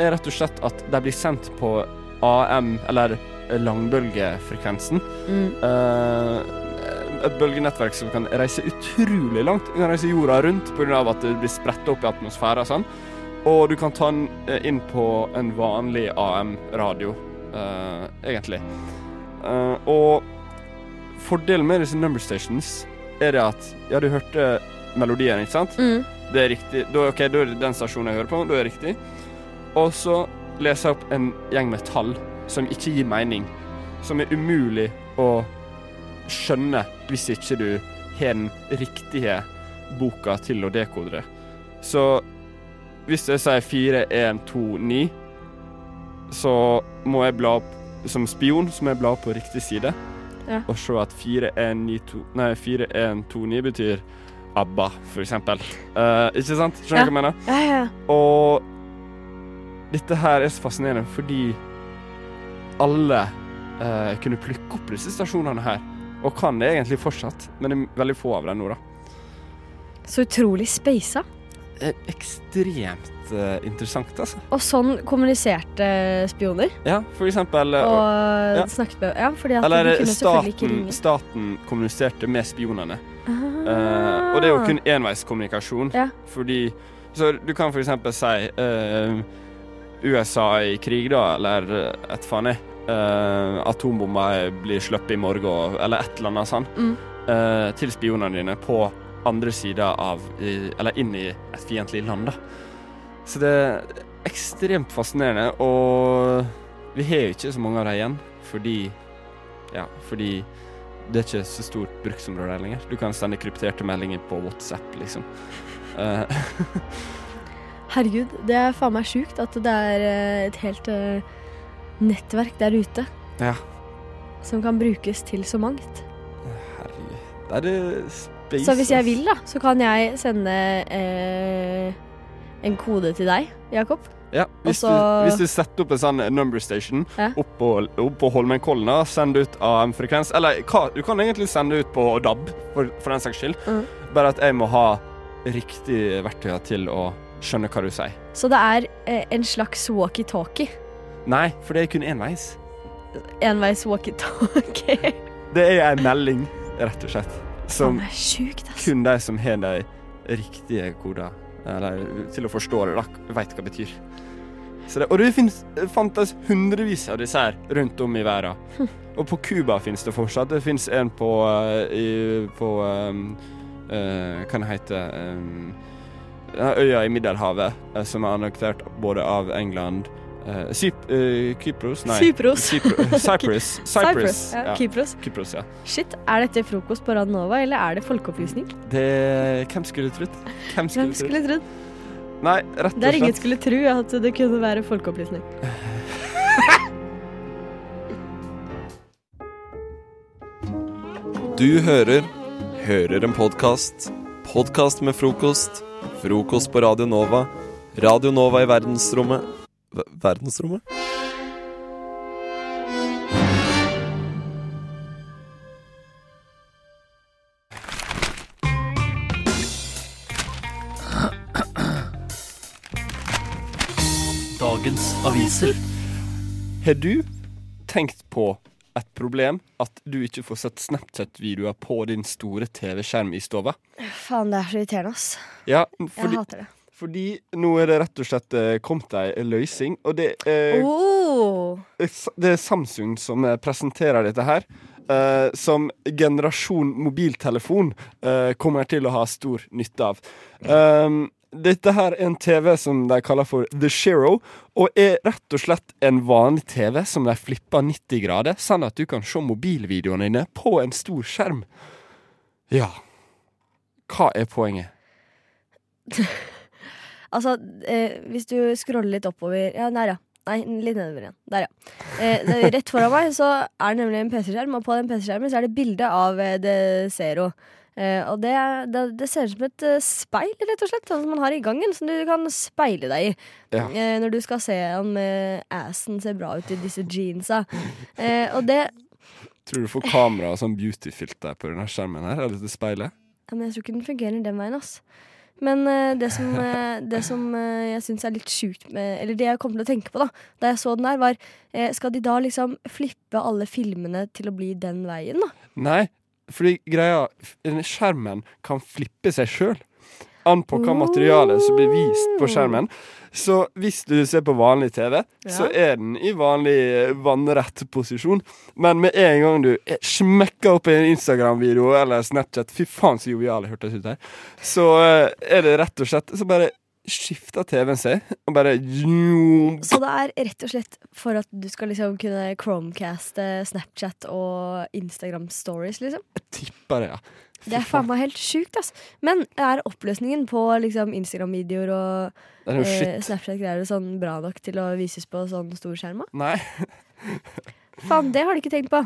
er rett og slett at de blir sendt på AM, eller langbølgefrekvensen. Mm. Uh, et bølgenettverk som kan reise utrolig langt. Du kan reise jorda rundt pga. at det blir spredt opp i atmosfæren. Sånn. Og du kan ta den eh, inn på en vanlig AM-radio, uh, egentlig. Uh, og fordelen med disse number stations er det at Ja, du hørte melodien, ikke sant? Mm. Det er riktig. Da, ok, da er det den stasjonen jeg hører på. Da er det riktig. Og så leser jeg opp en gjeng med tall som ikke gir mening. Som er umulig å skjønne hvis ikke du har den riktige boka til å dekode det. Så hvis jeg sier 4, 1, 2, 9, så må jeg bla opp Som spion så må jeg bla opp på riktig side Ja. og se at 4, 1, 9, 2 Nei, 4, 1, 2, 9 betyr ABBA, for eksempel. Uh, ikke sant? Skjønner du Ja. hva jeg mener? Ja, ja, ja. Og dette her er så fascinerende fordi alle uh, kunne plukke opp disse stasjonene her. Og kan det egentlig fortsatt, men det er veldig få av dem nå, da. Så utrolig speisa. Eh, Ekstremt interessant, altså. Og sånn kommuniserte spioner. Ja, for eksempel Og, Og ja. snakket med Ja, fordi at Eller de kunne selvfølgelig ikke staten, ringe. staten kommuniserte med spionene. Ah. Uh, og det er jo kun enveiskommunikasjon. Ja. Fordi Så du kan for eksempel si uh, USA i krig, da, eller eh, et faen jeg. Uh, atombomber blir sluppet i morgen, eller et eller annet sånt. Mm. Uh, til spionene dine på andre sida av i, Eller inn i et fiendtlig land, da. Så det er ekstremt fascinerende, og vi har jo ikke så mange av dem igjen, fordi Ja, fordi det er ikke så stort bruksområde lenger. Du kan sende krypterte meldinger på WhatsApp, liksom. Eh, *laughs* Herregud, det er faen meg sjukt at det er eh, et helt eh, nettverk der ute ja. som kan brukes til så mangt. Herregud. Det er det space, Så hvis jeg vil, da, så kan jeg sende eh, en kode til deg, Jakob. Ja, hvis, Også... du, hvis du setter opp en sånn number station Ja. oppå, på, opp på Holmenkollen, da, send ut AM-frekvens Eller hva, du kan egentlig sende ut på DAB, for, for den saks skyld. Mm. Bare at jeg må ha riktig verktøy til å skjønne hva du sier. Så det er eh, en slags walkietalkie. Nei, for det er kun enveis. Enveis walkietalkie. *laughs* Det er ei melding, rett og slett. Som kun de som har de riktige koder, Eller til å forstå det, da. Veit hva det betyr. Så det, og det finnes, fantes hundrevis av disse her rundt om i verden. *laughs* Og på Cuba finnes det fortsatt. Det fins en på, uh, i, på um, uh, Hva det heter um, Øya i Middelhavet eh, som er annektert både av England eh, Cyp uh, Kypros? Nei. Cypros. Cypro- *laughs* Cyprus. Cyprus, ja. ja. Kypros. Kypros, ja. Shit, er dette frokost på Radnova, eller er det folkeopplysning? Det Hvem skulle trodd? Hvem skulle, Hvem skulle trodd? Nei, rett og slett Der ingen skulle tro at det kunne være folkeopplysning. Du hører Hører en podkast. Podkast med frokost. Frokost på Radio Nova. Radio Nova i verdensrommet Ver- Verdensrommet? Dagens aviser. Har du tenkt på et problem at du ikke får sett Snapchat-videoer på din store TV-skjerm i stua? Faen, det er så irriterende, ass. Ja, Jeg hater det. Fordi nå er det rett og slett eh, kommet ei løsning, og det er Oh. Det er Samsung som eh, presenterer dette her. Uh, som generasjon mobiltelefon uh, kommer til å ha stor nytte av. Um, dette her er en TV som de kaller for The Shero, og er rett og slett en vanlig TV som de flipper 90 grader, sånn at du kan se mobilvideoene dine på en stor skjerm. Ja. Hva er poenget? *laughs* Altså, eh, hvis du scroller litt oppover Ja, der, ja. Nei, litt nedover igjen. Der, ja. Eh, det, rett foran meg så er det nemlig en PC-skjerm, og på den PC-skjermen så er det bilde av eh, det Zero. Eh, og det, det, det ser ut som et eh, speil, rett og slett, sånn som man har i gangen, som du kan speile deg i. Ja. Eh, når du skal se om eh, assen ser bra ut i disse jeansa. Eh, og det Tror du får kamera og sånn beautyfilter på denne skjermen her? Eller dette speilet? Ja, men jeg tror ikke den fungerer den veien, ass. Men uh, det som, uh, det som uh, jeg syns er litt sjukt med Eller det jeg kom til å tenke på da Da jeg så den der, var Skal de da liksom flippe alle filmene til å bli den veien, da? Nei, fordi greia Skjermen kan flippe seg sjøl. An på hva materialet som blir vist på skjermen. Så hvis du ser på vanlig TV, så er den i vanlig eh, vannrett posisjon. Men med en gang du eh, smekker opp en Instagram-video eller Snapchat Fy faen så jovial jeg hørtes ut her. Så eh, er det rett og slett Så bare skifter TV-en seg, og bare Så det er rett og slett for at du skal liksom kunne chromecaste Snapchat og Instagram stories, liksom? Jeg Tipper det, ja. Det er faen meg helt sjukt, altså. Men er oppløsningen på liksom Instagram-videoer og Det eh. Snapchat-greier sånn bra nok til å vises på sånn storskjerm? da? Nei. *laughs* Faen, det har de ikke tenkt på.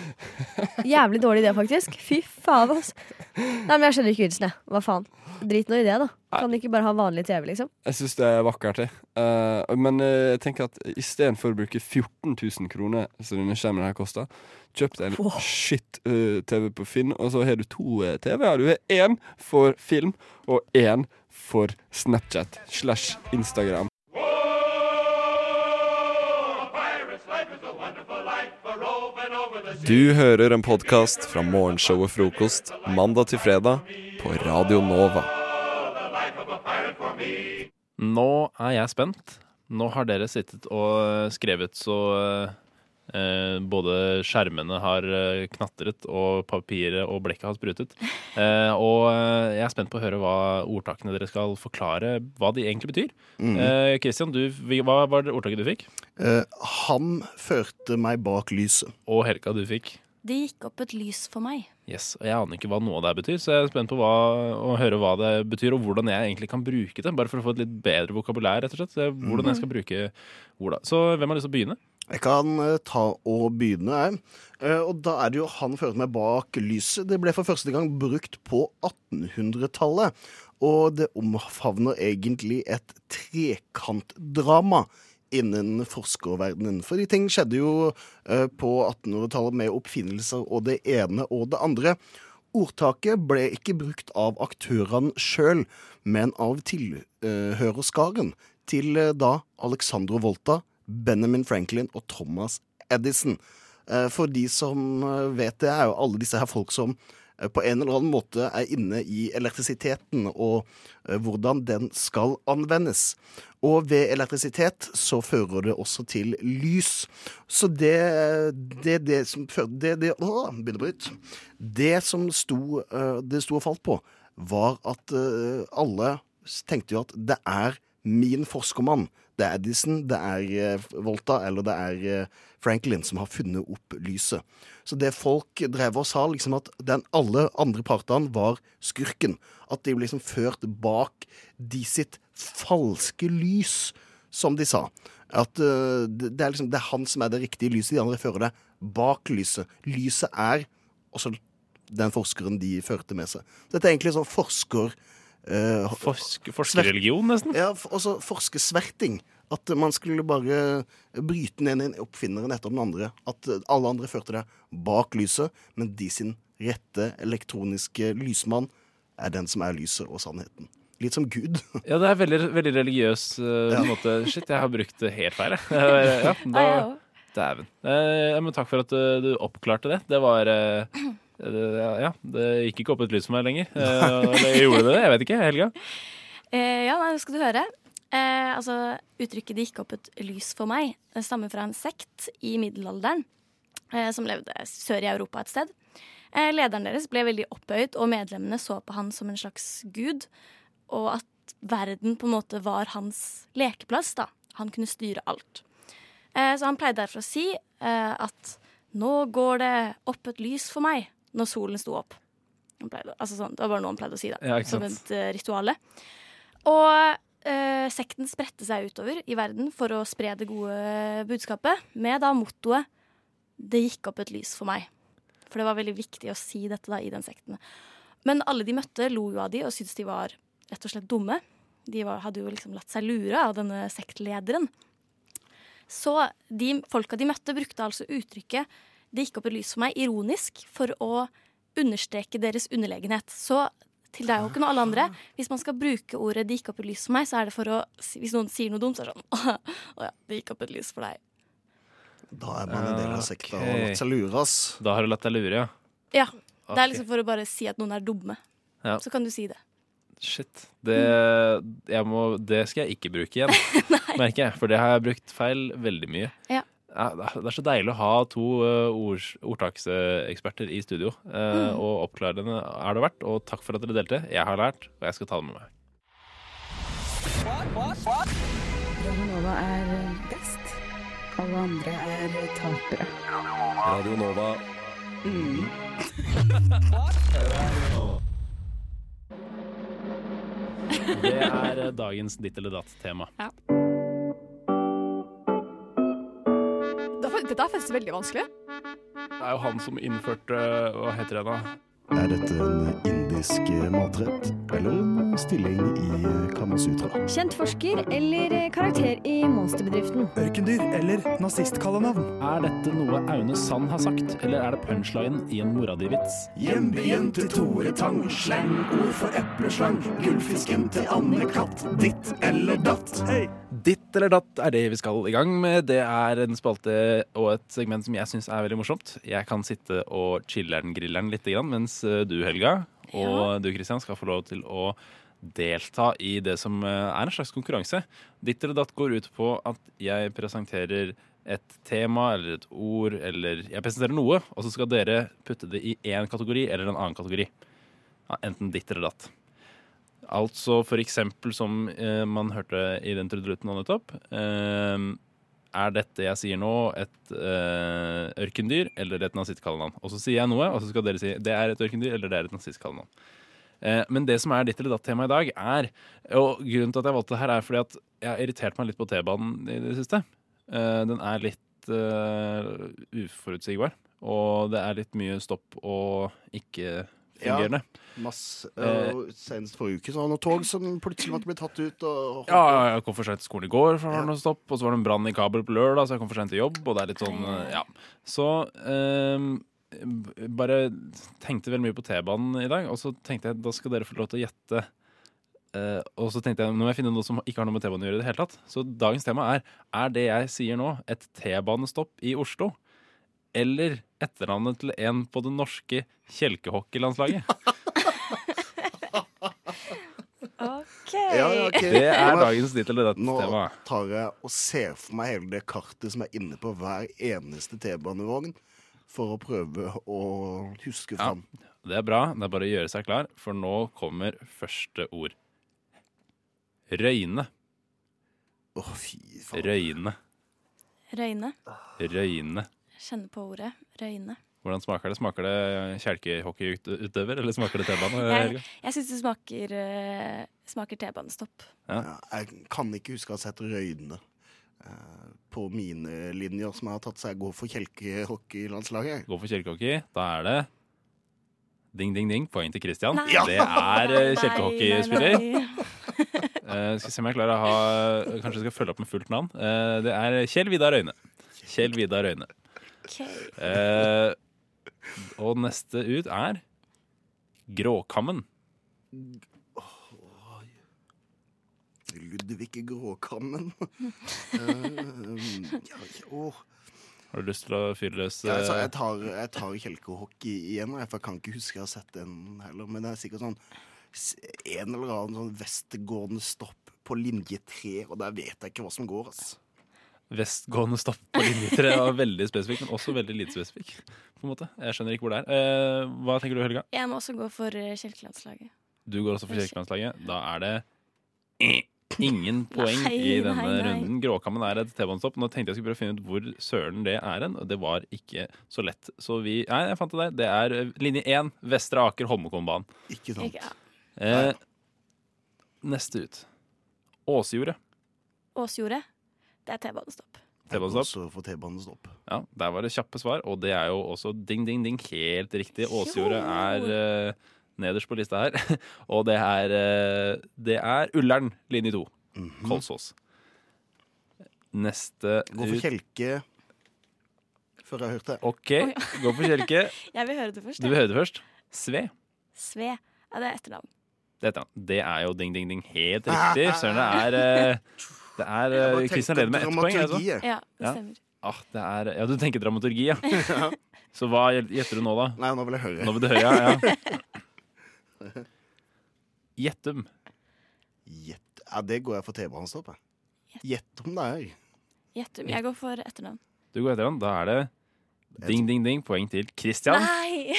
*laughs* Jævlig dårlig idé, faktisk. Fy faen, altså. Nei, men jeg skjønner ikke vitsen, jeg. Hva faen. Drit nå i det, da. Kan de ikke bare ha vanlig TV, liksom? Jeg syns det er vakkert, jeg. Uh, men uh, jeg tenker at istedenfor å bruke 14 000 kroner, som denne skjermen her koster, kjøp deg en shit-TV på Finn, og så har du to eh, TV-er. Du har én for film og én for Snapchat slash Instagram. Du hører en podkast fra morgenshow og Frokost mandag til fredag på Radio Nova. Nå er jeg spent. Nå har dere sittet og skrevet så eh, både skjermene har eh, knatret, og papiret og blekket har sprutet. Eh, og eh, jeg er spent på å høre hva ordtakene dere skal forklare hva de egentlig betyr. Mm. Eh, Christian, du, hva var det ordtaket du fikk? Eh, han førte meg bak lyset. Og Helga, du fikk? Det gikk opp et lys for meg. Yes, og Jeg aner ikke hva noe av det betyr, så jeg er spent på hva, å høre hva det betyr, og hvordan jeg egentlig kan bruke det. Bare for å få et litt bedre vokabulær, rett og slett. eh, Hvordan jeg skal bruke orda. Så hvem har lyst til å begynne? Jeg kan eh, ta og begynne, jeg. Eh, og da er det jo 'Han førte meg bak lyset'. Det ble for første gang brukt på 1800-tallet. Og det omfavner egentlig et trekantdrama innen forskerverdenen. Fordi ting skjedde jo eh, på 1800-tallet med oppfinnelser og det ene og det andre. Ordtaket ble ikke brukt av aktørene sjøl, men av tilhørerskaren til da Alexandro Volta, Benjamin Franklin og Thomas Edison. Eh, For de som eh, vet det, er jo alle disse her folk som eh, på en eller annen måte er inne i elektrisiteten og hvordan den skal anvendes. Og ved elektrisitet så fører det også til lys. Så det det, det som det, det, å, begynner å bryte. Det som sto, det sto og falt på, var at alle tenkte jo at det er min forskermann. Det er Edison, det er eh, Volta eller det er eh, Franklin som har funnet opp lyset. Så det folk drev og sa, liksom at den alle andre partene var skurken. At de ble liksom ført bak de sitt falske lys, som de sa. At uh, det, er liksom, det er han som er det riktige lyset, de andre fører det bak lyset. Lyset er også den forskeren de førte med seg. Dette er egentlig sånn forsker... eh, forskerreligion, nesten? Ja, også forskersverting. At man skulle bare bryte ned den oppfinneren etter den andre. At eh, alle andre førte det bak lyset, men de sin rette elektroniske lysmann er den som er lyset og sannheten. Litt som Gud. *laughs* Ja, det er veldig, veldig religiøs uh, Ja. måte. Shit, jeg har brukt det helt feil, jeg. *laughs* ja, da. Dæven. Eh, men takk for at du, du oppklarte det. Det var eh, Ja, det gikk ikke opp et lys for meg lenger. Eh, eller gjorde det det? Jeg vet ikke. Helga? *laughs* Eh, ja, det skal du høre. Eh, altså, uttrykket 'det gikk opp et lys for meg' det stammer fra en sekt i middelalderen eh, som levde sør i Europa et sted. Eh, lederen deres ble veldig opphøyd, og medlemmene så på han som en slags gud. Og at verden på en måte var hans lekeplass. da. Han kunne styre alt. Eh, så han pleide derfor å si eh, at 'nå går det opp et lys for meg' når solen sto opp. Pleide, altså sånn, det var bare noe han pleide å si, da. Ja, som et uh, rituale. Og uh, sekten spredte seg utover i verden for å spre det gode budskapet, med da mottoet 'Det gikk opp et lys for meg'. For det var veldig viktig å si dette da i den sekten. Men alle de møtte, lo jo av de og syntes de var rett og slett dumme. De var, hadde jo liksom latt seg lure av denne sektlederen. Så de folka de møtte, brukte altså uttrykket 'det gikk opp et lys for meg' ironisk for å understreke deres underlegenhet. Så til deg, Håkon, og alle andre, hvis man skal bruke ordet 'det gikk opp et lys for meg', så er det for å Hvis noen sier noe dumt, så er det sånn *laughs* 'Å ja, det gikk opp et lys for deg'. Da er man en del av sekta og har latt seg lure, ass. Da har du latt deg lure, ja. Ja. Det er liksom for å bare si at noen er dumme. Ja. Så kan du si det. Shit. Det, jeg må, det skal jeg ikke bruke igjen, *laughs* merker jeg. For det har jeg brukt feil veldig mye. Ja. Ja, det er- så deilig å ha to ord, ordtakseksperter i studio. Uh, Mm. Og oppklarende er det verdt. Og takk for at dere delte. Jeg har lært, og jeg skal ta det med meg. Radionova er best. Alle andre er tapere. Radio Nova. *laughs* Det er dagens ditt eller datt-tema. Dette er faktisk veldig vanskelig. Det er jo han som innførte Hva heter det da? Er dette en indisk matrett eller en stilling i Kamasutra? Kjent forsker eller karakter i Monsterbedriften? Ørkendyr eller nazistkallenavn? Er dette noe Aune Sand har sagt, eller er det punchline i en mora di-vits? Hjembyen til Tore Tang, slangord for epleslang. Gullfisken til Anne-Katt, ditt eller datt. Hey. Ditt eller datt er det vi skal i gang med. Det er en spalte og et segment som jeg syns er veldig morsomt. Jeg kan sitte og chiller'n griller'n litt, grann, mens eh, du, Helga, og du, Kristian, skal få lov til å delta i det som eh, er en slags konkurranse. Ditt eller datt går ut på at jeg presenterer et tema eller et ord, eller jeg presenterer noe, og så skal dere putte det i én kategori eller en annen kategori. Enten ditt eller datt. Altså for eksempel som eh, man hørte i den trudelutten nå nettopp. Eh, er dette jeg sier nå, et uh, ørkendyr eller et nazistkallenavn? Og så sier jeg noe, og så skal dere si det er et ørkendyr eller det er et nazistkallenavn. Uh, men det som er ditt eller datt-tema i dag, er Og grunnen til at jeg valgte det her, er fordi at jeg har irritert meg litt på T-banen i det siste. Uh, den er litt uforutsigbar. Og det er litt mye stopp og ikke fungerende. Masse, Eh, og Senest forrige uke så var det noen tog som plutselig måtte bli tatt ut. Og, Ja, ja, jeg kom for sent til skolen i går, for det var noe stopp, og så var det en brann i kabel på lørdag, så jeg kom for sent til jobb, og det er litt sånn, eh, ja. Så ehm, bare tenkte veldig mye på T-banen i dag, og så tenkte jeg da skal dere få lov til å gjette. Uh, og så tenkte jeg nå må jeg finne noe som ikke har noe med T-banen å gjøre i det hele tatt. Så dagens tema er er det jeg sier nå, et T-banestopp i Oslo? Eller etternavnet til en på det norske kjelkehockeylandslaget? *laughs* OK. Ja, ja, ok. Det er dagens tittel til dette Nå temaet. tar jeg og ser for meg hele det kartet som er inne på hver eneste T-banevogn, for å prøve å huske fram. Ja, det er bra. Det er bare å gjøre seg klar, for nå kommer første ord. Røyne. Å, fy faen. Røyne. Røyne. Røyne. Kjenner på ordet. Røyne. Hvordan smaker det? Smaker det kjelkehockeyutøver, eller smaker det T-bane? *laughs* Jeg, jeg syns det smaker, uh, smaker T-banestopp. Ja. Ja, jeg kan ikke huske å ha sett Røyne uh, på mine linjer som jeg har tatt seg gå for kjelkehockeylandslaget. Gå for kjelkehockey. Da er det ding, ding, ding. Poeng til Christian. Nei. Det er Nei, kjelkehockeyspiller. *laughs* Eh, skal se om jeg klarer å ha Kanskje jeg skal følge opp med fullt navn. Eh, det er Kjell Vidar Røyne. Kjell Vidar Røyne. Ok. Eh, og neste ut er Gråkammen. Ludvig Gråkammen. *laughs* uh, ja, åh. Har du lyst til å fyre løs? Ja, altså, jeg tar, jeg tar kjelkehockey igjen, for jeg kan ikke huske jeg har sett den heller. Men det er sikkert sånn en eller annen sånn vestgående stopp på linje tre, og der vet jeg ikke hva som går. ass. Vestgående stopp på linje tre var veldig spesifikk, men også veldig lite spesifikk. På en måte. Jeg skjønner ikke hvor det er. Eh, hva tenker du, Helga? Jeg må også gå for eh, Kjelkelandslaget. Du går også for Kirkelandslaget. Da er det ingen poeng Nei, i denne nei, nei. runden. Gråkammen er et T-banestopp. Nå tenkte jeg skulle prøve å finne ut hvor søren det er hen, og det var ikke så lett. Så vi Nei, jeg fant det der. Det er eh, linje én, Vestre Aker Holmenkollbanen. Ikke sant. Ikke- ja. Eh, neste ut. Åsjordet. Åsjordet. Det er T-banestopp. T-banestopp. For T-banestopp. Ja, Der var det kjappe svar, og det er jo også ding, ding, ding. Helt riktig. Åsjordet er uh, nederst på lista her. *laughs* og det er, uh, det er Ullern, linje to. Kolsås. Neste Gå for ut kjelke før jeg har hørt det. OK, gå for kjelke. *laughs* Jeg vil høre det først. Du vil høre det først. Sve. Sve. Ja, det er etternavn. Dette, det er jo ding, ding, ding. Helt riktig. *laughs* Søren, det er eh, Det er Jeg bare eh, Kristian leder med ett poeng. Altså. Ja, det stemmer. Ah, det er, ja, du tenker dramaturgi, ja. *laughs* *laughs* Så hva gjetter du nå, da? Nei, nå vil jeg høre. Nå vil du høre, ja. *laughs* Gjettum. Gjett. Ja, det går jeg for T-banestopp. jeg. Gjett om det er. Gjettum. Jeg går for etternavn. Du går etternavn. Da er det ding, ding, ding. Poeng til Christian. Nei!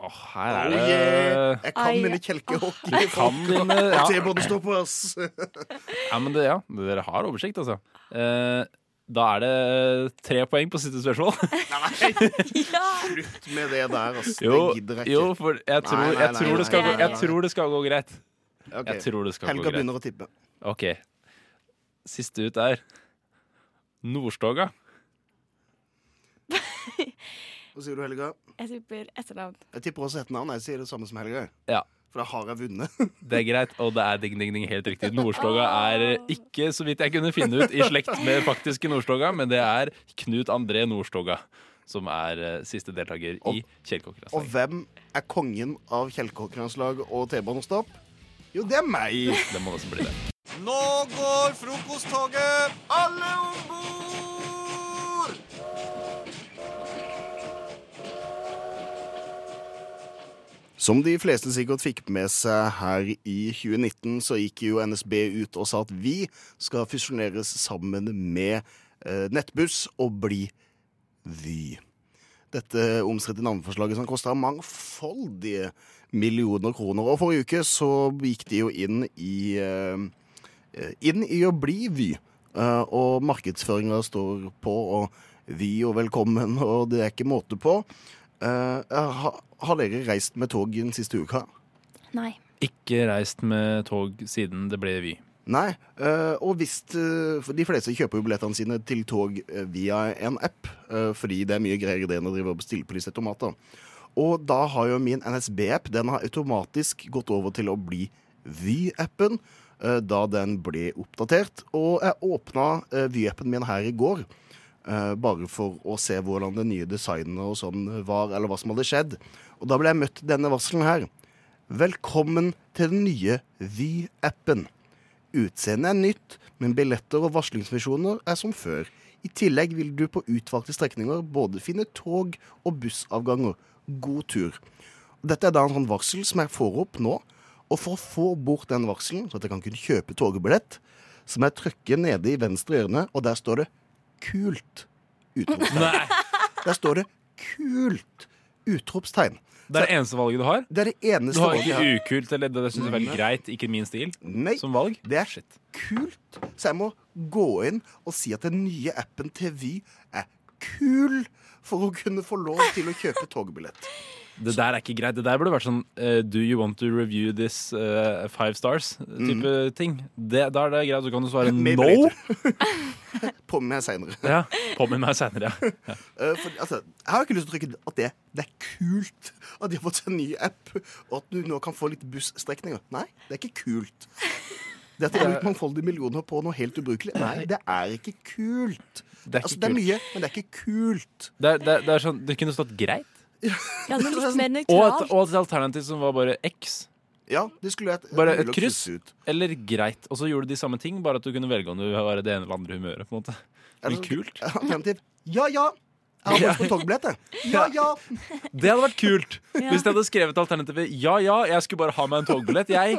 Åh, her er Oh, det yeah. Jeg kan Ai. mine kjelkehockey. Kan dine ja. T-banestopp, ass. ja, men det, ja. Dere har oversikt, altså. Eh, da er det tre poeng på siste spørsmål. *laughs* *laughs* Slutt med det der, ass. Jo, det gidder jeg ikke. jo for jeg tror, Nei, nei, jeg, tror det skal gå, nei, jeg tror det skal gå greit. Okay. Jeg tror det skal Helga gå greit. begynner å tippe. OK. Siste ut er Nordstoga. *laughs* Hva sier du, Helga? Jeg tipper etternavn. Jeg tipper også etternavn. navn. Jeg sier det samme som Helga. Ja. For da har jeg vunnet. *laughs* Det er greit, og det er ding, ding, ding helt riktig. Nordstoga er ikke, så vidt jeg kunne finne ut, i slekt med faktiske Nordstoga, men det er Knut André Nordstoga som er uh, siste deltaker i Og hvem er kongen av kjelkehockeylandslag og T-banestopp? Jo, det er meg. Det må nesten bli det. Nå går frokosttoget! Alle om bord! Som de fleste sikkert fikk med seg her i 2019, så gikk jo NSB ut og sa at vi skal fusjoneres sammen med eh, Nettbuss og bli Vy. Dette omstridte navneforslaget som kosta mangfoldige millioner kroner. Og forrige uke så gikk de jo inn i, eh, inn i å bli Vy. Eh, og markedsføringa står på, og Vy og velkommen, og det er ikke måte på. Ha, har dere reist med tog den siste uka? Nei. Ikke reist med tog siden det ble Vy. Nei. eh, og hvis eh, for De fleste kjøper jo billettene sine til tog eh, via en app, eh, fordi det er mye greier i det enn å drive og bestille på disse automater. Og da har jo min NSB-app den har automatisk gått over til å bli Vy-appen. eh, Da den ble oppdatert. Og jeg åpna Vy-appen min her i går. Eh, Bare for å se hvordan det nye designet og sånn var, eller hva som hadde skjedd. Og da ble jeg møtt denne varselen her. Velkommen til den nye Vy-appen. Utseendet er nytt, men billetter og varslingsfunksjoner er som før. I tillegg vil du på utvalgte strekninger både finne tog og bussavganger. God tur. Dette er da en sånn varsel som jeg får opp nå. Og for å få bort den varselen, så at jeg kan kunne kjøpe togbillett, så må jeg trykke nede i venstre hjørne, og der står det 'kult'. Utropstegn. Der står det 'kult'. Utropstegn. Det er det eneste valget du har? Det er det eneste Du har valget Du har. ikke ukult, eller det syns jeg er veldig greit, ikke min stil, Nei, som valg? det er kult. Så jeg må gå inn og si at den nye appen til Vy er kul for å kunne få lov til å kjøpe togbillett. Det der er ikke greit. Det der burde vært sånn uh, Do you want to review this uh, five stars-type ting. Det, da er det greit, så kan du svare Maybe no. *laughs* På meg seinere. Ja, Påminn meg seinere, ja. *laughs* ja. Uh, for, altså, jeg har ikke lyst til å trykke at det, det er kult at de har fått seg en ny app, og at du nå kan få litt busstrekninger. Nei, det er ikke kult. Det at det er litt mangfoldige millioner på noe helt ubrukelig. Nei, det er ikke kult. Det er ikke altså, det er mye, men det er ikke kult. Det, er- det, er- det er sånn Det kunne stått greit. Ja, noe litt *laughs* mer Og et, og et alternativ som var bare X. Ja, det skulle vært Bare mulig et å kryss krysse ut. eller greit. Og så gjorde du de samme ting, bare at du kunne velge om du var i det ene eller andre humøret. på en måte Men Eller- kult. *laughs* Alternativ. Ja, ja. Jeg har lyst på togbillett, *laughs* jeg. Ja, ja. Det hadde vært kult hvis de hadde skrevet alternativet ja, ja, jeg skulle bare ha meg en togbillett, jeg.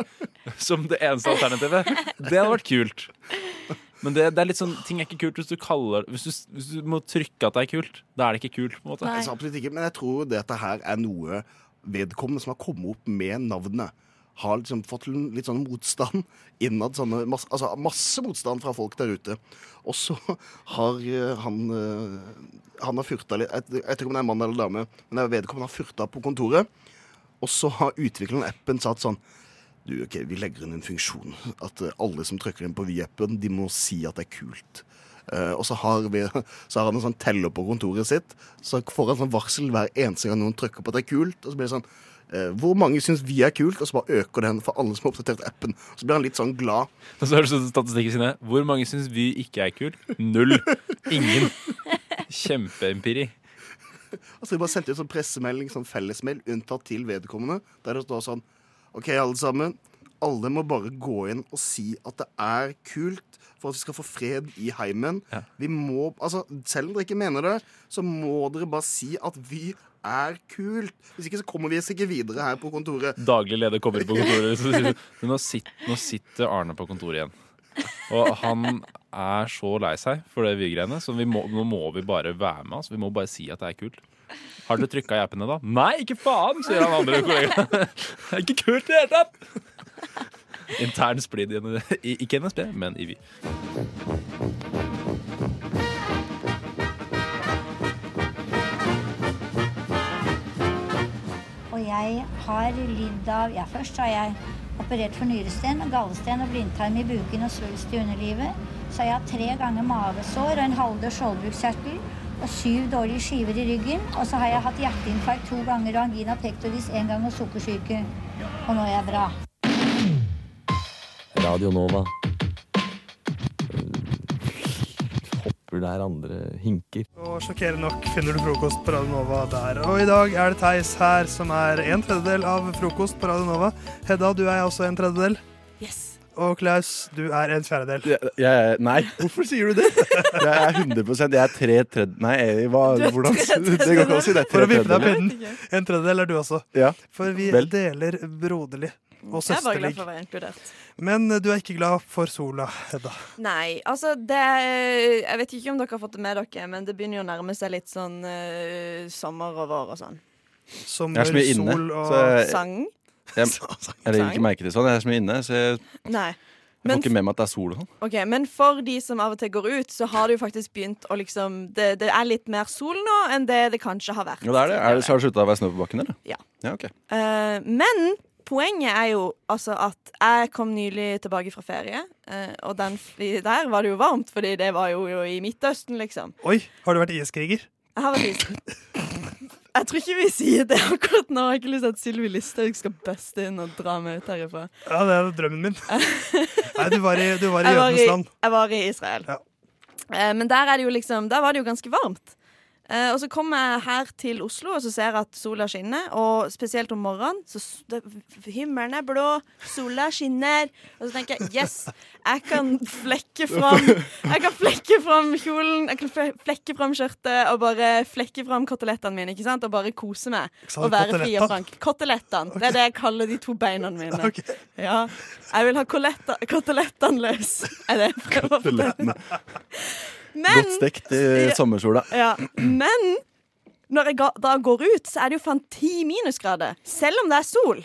Som det eneste alternativet. Det hadde vært kult. Men det, det er litt sånn, ting er ikke kult hvis du kaller Hvis du, hvis du må trykke at det er kult. Da er det ikke kult. på en måte Nei. absolutt ikke, men jeg tror dette her er noe vedkommende som har kommet opp med navnet. Har liksom fått litt sånn motstand *laughs* innad. Sånne, masse, altså masse motstand fra folk der ute. Og så har eh, han eh, Han har furta litt Jeg vet ikke om det er mann eller dame, men det er vedkommende har furta på kontoret. Og så har utvikleren av appen satt sånn du, ok, Vi legger inn en funksjon. At eh, alle som trykker inn på V-appen de må si at det er kult. Uh, og så har, vi, *laughs* så har han en sånn teller på kontoret sitt. Så får han sånn varsel hver eneste gang noen trykker på at det er kult. Og så blir det sånn uh, Hvor mange syns vi er kult? Og så bare øker den for alle som har oppdatert appen. Og Så blir han litt sånn glad. Og så høres det sånn statistikken sine. Hvor mange syns vi ikke er kult? Null. Ingen. Kjempeempiri. *laughs* Altså De bare sendte ut sånn pressemelding, sånn fellesmail, unntatt til vedkommende. Der det står sånn OK, alle sammen. Alle må bare gå inn og si at det er kult for at vi skal få fred i heimen. Vi må, altså, Selv om dere ikke mener det, så må dere bare si at vi er kult. Hvis ikke så kommer vi ikke videre her på kontoret. Daglig leder kommer på kontoret. *laughs* Nå, sitter, nå sitter Arne på kontoret igjen. Og han er så lei seg for det vi-greiene, så vi må, nå må vi bare være med. Altså. Vi må bare si at det er kult. Har dere trykka i appene, da? Nei, ikke faen, sier han andre kollegaen. Det er ikke kult i det hele tatt! Intern splid i, ikke NSB, men i Vy. Og jeg har lidd av Ja, først har jeg operert for nyresten gallesten og blindtarm i buken og svulst i underlivet. Så har jeg hatt tre ganger mavesår og en halvdød skjoldbruskkjertel og syv dårlige skiver i ryggen. Og så har jeg hatt hjerteinfarkt to ganger og angina pectoris én gang og sukkersyke. Og nå er jeg bra. Radio Nova. Hopper der andre hinker. Og sjokkerende nok finner du frokost på Radio Nova der. Og i dag er det Theis her som er en tredjedel av frokost på Radio Nova. Hedda, du er også en tredjedel. Yes. Og Klaus, du er en fjerdedel. Jeg, jeg, nei, hvorfor sier du det? *laughs* Jeg er 100 Jeg er tre tredje... Nei, jeg, hva, Du er hvordan Det går ikke an å si det. For å vippe deg pinnen. En tredjedel er du også. Ja. For vi Vel. deler broderlig og søsterlig. Jeg er bare glad for å være inkludert. Men du er ikke glad for sola, Hedda. Nei, altså det Jeg vet ikke om dere har fått det med dere, men det begynner jo å nærme seg litt sånn uh, sommer og vår og sånn. Sommer, er sol og så jeg- Sang? Jeg, *laughs* jeg legger ikke merke til sånn. Jeg er så mye inne, så jeg, Nei. jeg Men får ikke med meg at det er sol og sånn. Ok, Men for de som av og til går ut, så har det jo faktisk begynt å liksom Det, det er litt mer sol nå enn det det kanskje har vært. Ja, det er det. Er det så har det slutta å være snø på bakken, eller? Ja. ja ok. Eh, men poenget er jo altså at jeg kom nylig tilbake fra ferie, eh, og den, fly- der var det jo varmt, fordi det var jo, jo i Midtøsten, liksom. Oi, har du vært IS-kriger? Jeg har vært is. *laughs* Jeg tror ikke vi sier det akkurat nå. Jeg har ikke lyst til at Sylvi Listhaug skal buste inn og dra meg ut herifra. Ja, det er drømmen min. *laughs* Nei, du var i, du var i Jeg var i, jødenes land. jeg var i Israel. Ja. men der, er det jo liksom, der var det jo ganske varmt. Eh, og så kommer jeg her til Oslo, og så ser jeg at sola skinner. Og spesielt om morgenen. Så det, himmelen er blå, sola skinner. Og så tenker jeg yes, jeg kan flekke fram Jeg kan flekke fram kjolen, jeg kan flekke fram skjørtet og bare flekke fram kotelettene mine. ikke sant? Og bare kose meg. Og være fri og frank. Kotelettene. Det er det jeg kaller de to beina mine. *laughs* Ja. Jeg vil ha kotelettene løs. Er det jeg prøver å fortelle? Men Godt stekt i sommersola. ja, men når jeg da går ut, så er det jo faen ti minusgrader. Selv om det er sol.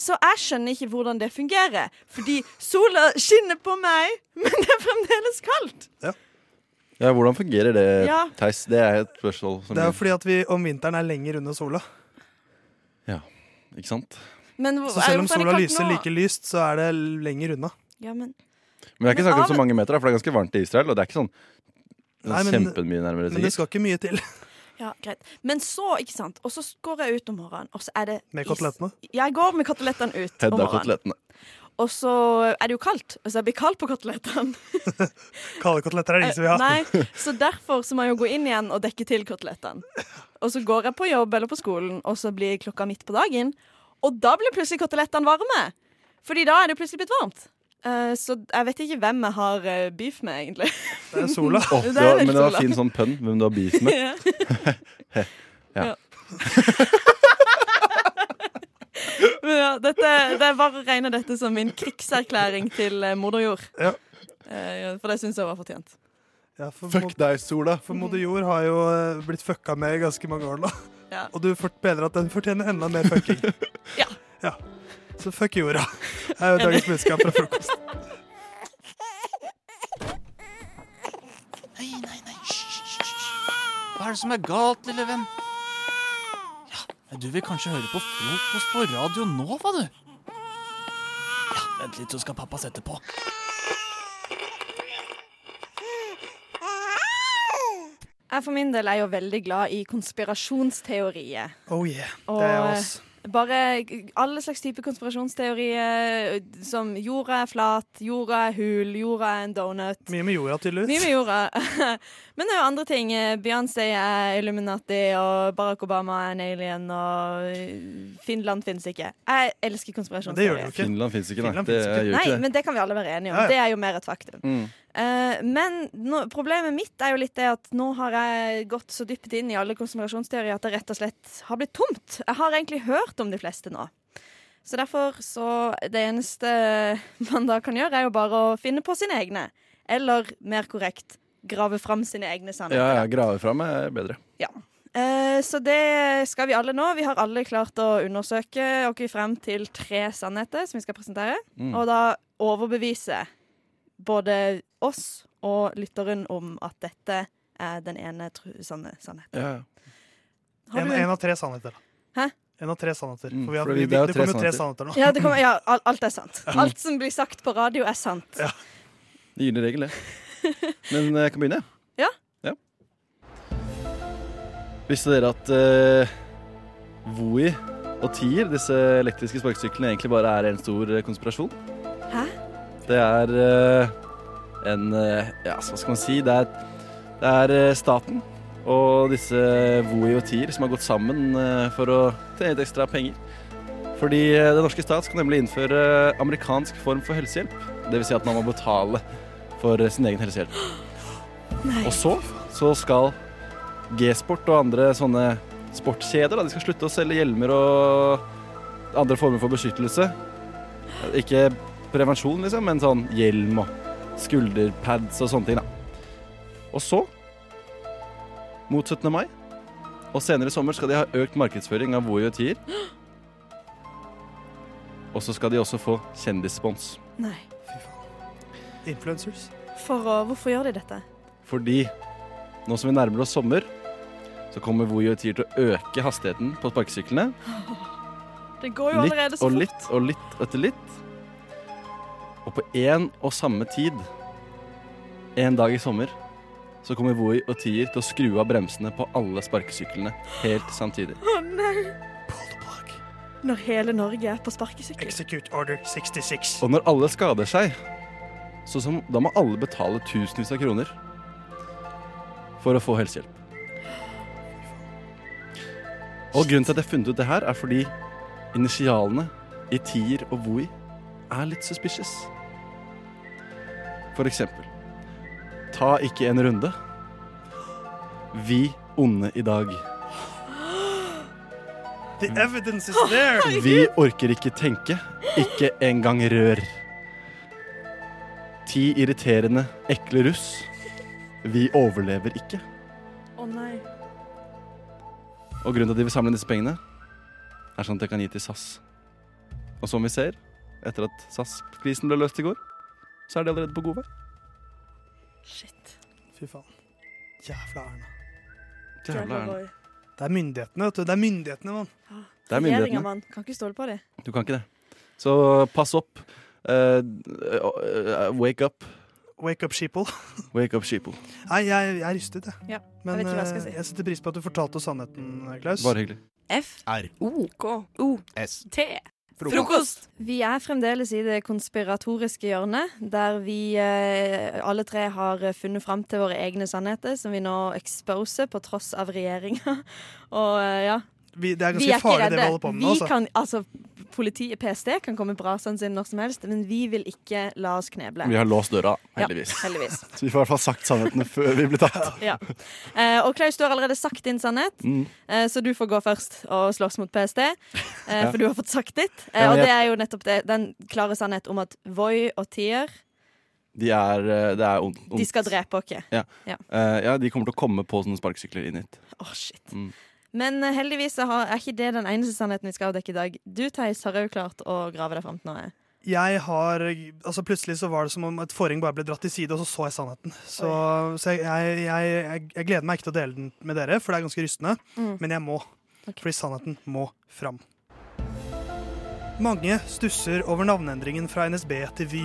Så jeg skjønner ikke hvordan det fungerer. Fordi sola skinner på meg, men det er fremdeles kaldt. Ja, hvordan fungerer det, Ja. Theis? Det er et spørsmål som Det er jo fordi at vi om vinteren er lenger under sola. Ja, ikke sant? Men Så selv om sola lyser nå? like lyst, så er det lenger unna. Ja, men Men det er ikke Men snakk om så mange meter, for det er ganske varmt i Israel. Og det er ikke sånn Nei, men- kjempemye nærmere. Men det skal ikke mye til. *laughs* Ja, greit. Men så, ikke sant, og så går jeg ut om morgenen, og så er det Med kotelettene? Jeg går med kotelettene ut om morgenen. Og så er det jo kaldt, så jeg blir kald på kotelettene. *laughs* Kalde koteletter er det ingen som vil ha. Nei, så derfor så må jeg jo gå inn igjen og dekke til kotelettene. Og så går jeg på jobb eller på skolen, og så blir klokka midt på dagen. Og da blir plutselig kotelettene varme. Fordi da er det plutselig blitt varmt. Eh, så jeg vet ikke hvem jeg har uh, beef med, egentlig. Det er sola. Oh, Det var, men det var sola. fin sånn pønn hvem du har beef med. Ja. *laughs* ja. Ja. *laughs* Men ja, dette, det er bare å regne dette som min krigserklæring til uh, moder jord. Ja. Eh, ja, for det syns jeg var fortjent. Ja, for Fuck deg, sola. For moder jord har jo eh, blitt fucka med i ganske mange år nå. Ja. Og du mener at den fortjener enda mer fucking. *laughs* ja. ja. Så fuck jorda. Det er jo dagens budskap fra frokost. Nei, nei, nei. Hva er det som er galt, lille venn? Ja, du vil kanskje høre på frokost på Radio nå, hva du? Ja, vent litt, så skal pappa sette på. Jeg for min del er jo veldig glad i konspirasjonsteorier. Oh yeah, det er oss. Bare alle slags type konspirasjonsteorier, som jorda er flat, jorda er hul, jorda er en donut. Mye med jorda, tydeligvis. Mye med jorda. *laughs* Men det er jo andre ting. Beyoncé er Illuminati, og Barack Obama er en alien, og Finland finnes ikke. Jeg elsker konspirasjonsteorier. Finland fins ikke. Finland Det finnes ikke. gjør Nei, ikke det. men det kan vi alle være enige om. Ja, ja. Det er jo mer et faktum. Mm. Eh, men no, problemet mitt er jo litt det at nå har jeg gått så dypt inn i alle konspirasjonsteorier at det rett og slett har blitt tomt. Jeg har egentlig hørt om de fleste nå. Så derfor så Det eneste man da kan gjøre, er jo bare å finne på sine egne. Eller mer korrekt grave fram sine egne sannheter. ja, ja grave fram er bedre. Ja. Eh, så det skal vi alle nå. Vi har alle klart å undersøke oss frem til tre sannheter som vi skal presentere. Mm. Og da overbevise både oss og lytteren om at dette er den ene tru sanne sannheten. Ja. En, en av tre sannheter. da. Hæ? En av tre sannheter. Mm, For vi har, vi, det det tre kommer jo tre sannheter. nå. Ja, det kommer, ja alt er sant. Alt som blir sagt på radio, er sant. Det gylne regel, det. Men eh, jeg kan begynne, jeg. Ja. Visste dere at uh, Voi og Tier, disse elektriske sparkesyklene, egentlig bare er en stor eh, konspirasjon? Hæ? Det er eh, en eh, Ja, hva skal man si? Det er, det er eh, staten og disse Voi og Tier som har gått sammen eh, for å tjene litt ekstra penger. Fordi den norske stat skal nemlig innføre amerikansk form for helsehjelp. Det vil si at man må betale for sin egen helsehjelp. *gasps* Nei. Og så, så skal G-sport og andre sånne sportskjeder da, de skal slutte å selge hjelmer og andre former for beskyttelse. Ikke prevensjon, liksom, men sånn hjelm og skulderpads og sånne ting. da. Og så, mot 17. mai og senere i sommer, skal de ha økt markedsføring av Voi og Tier. Og så skal de også få kjendisspons. Nei. Influencers. For å, hvorfor gjør de dette? Fordi nå som vi nærmer oss sommer, så kommer Voi og Tier til å øke hastigheten på sparkesyklene. Det går jo allerede Litt så og litt og litt etter litt. Og på én og samme tid, en dag i sommer, så kommer Voi og Tier til å skru av bremsene på alle sparkesyklene helt samtidig. Å nei! Når hele Norge er på sparkesykkel. Execute order 66. Og når alle skader seg, så som, da må alle betale tusenvis av kroner for å få helsehjelp. Og grunnen til at jeg har funnet ut det her, er fordi initialene i Tier og Voi er litt suspicious. For eksempel Ta ikke en runde. Vi onde i dag. The evidence is there! *laughs* Vi orker ikke tenke, ikke engang rør. Ti irriterende, ekle russ. Vi overlever ikke. Å nei. Og grunnen til at de vil samle disse pengene, er sånn at de kan gi til SAS. Og som vi ser, etter at SAS-krisen ble løst i går, så er de allerede på god vei. Shit. Fy faen. Jævla Erna. Jævla Erna. Det er myndighetene, vet du. Det er myndighetene, mann. Det er myndighetene. Man. Kan ikke stole på dem. Du kan ikke det. Så pass opp. Uh, uh, wake up. Wake up, sheeple. Wake up, sheeple. Nei, jeg, jeg er rystet, jeg. Ja, jeg Men vet ikke hva jeg skal eh, si. jeg setter pris på at du fortalte oss sannheten, Klaus. Bare hyggelig. F. R. O. K. O. S. T. Frokost. Vi er fremdeles i det konspiratoriske hjørnet, der vi eh, alle tre har funnet fram til våre egne sannheter, som vi nå exposer på tross av regjeringa. *laughs* Og eh, ja. Vi, det er Vi ganske farlig det vi holder på med Vi nå. Altså. Kan, altså, politiet, PST, kan komme brasene sine når som helst, men vi vil ikke la oss kneble. Vi har låst døra, heldigvis. Ja, heldigvis. *laughs* Så vi får i hvert fall sagt sannhetene før vi blir tatt. Ja. Eh, og Klaus, du har allerede sagt din sannhet, Mm. eh, så du får gå først og slåss mot PST. Eh. For du har fått sagt ditt. Eh, og det er jo nettopp det, den klare sannhet om at Voi og Tier De er, eh, det er ondt. De skal drepe oss. Ja. Ja. Eh, ja, de kommer til å komme på sånne sparkesykler inn hit. Åh, shit. Mm. Men eh, heldigvis er ikke det den eneste sannheten vi skal avdekke i dag. Du, Theis, har òg klart å grave deg fram til noe. Jeg har altså Plutselig så var det som om et forheng bare ble dratt til side, og så så jeg sannheten. Så, så jeg, jeg, jeg, jeg gleder meg ikke til å dele den med dere, for det er ganske rystende. Mm. Men jeg må. Fordi sannheten må fram. Mange stusser over navneendringen fra NSB til Vy.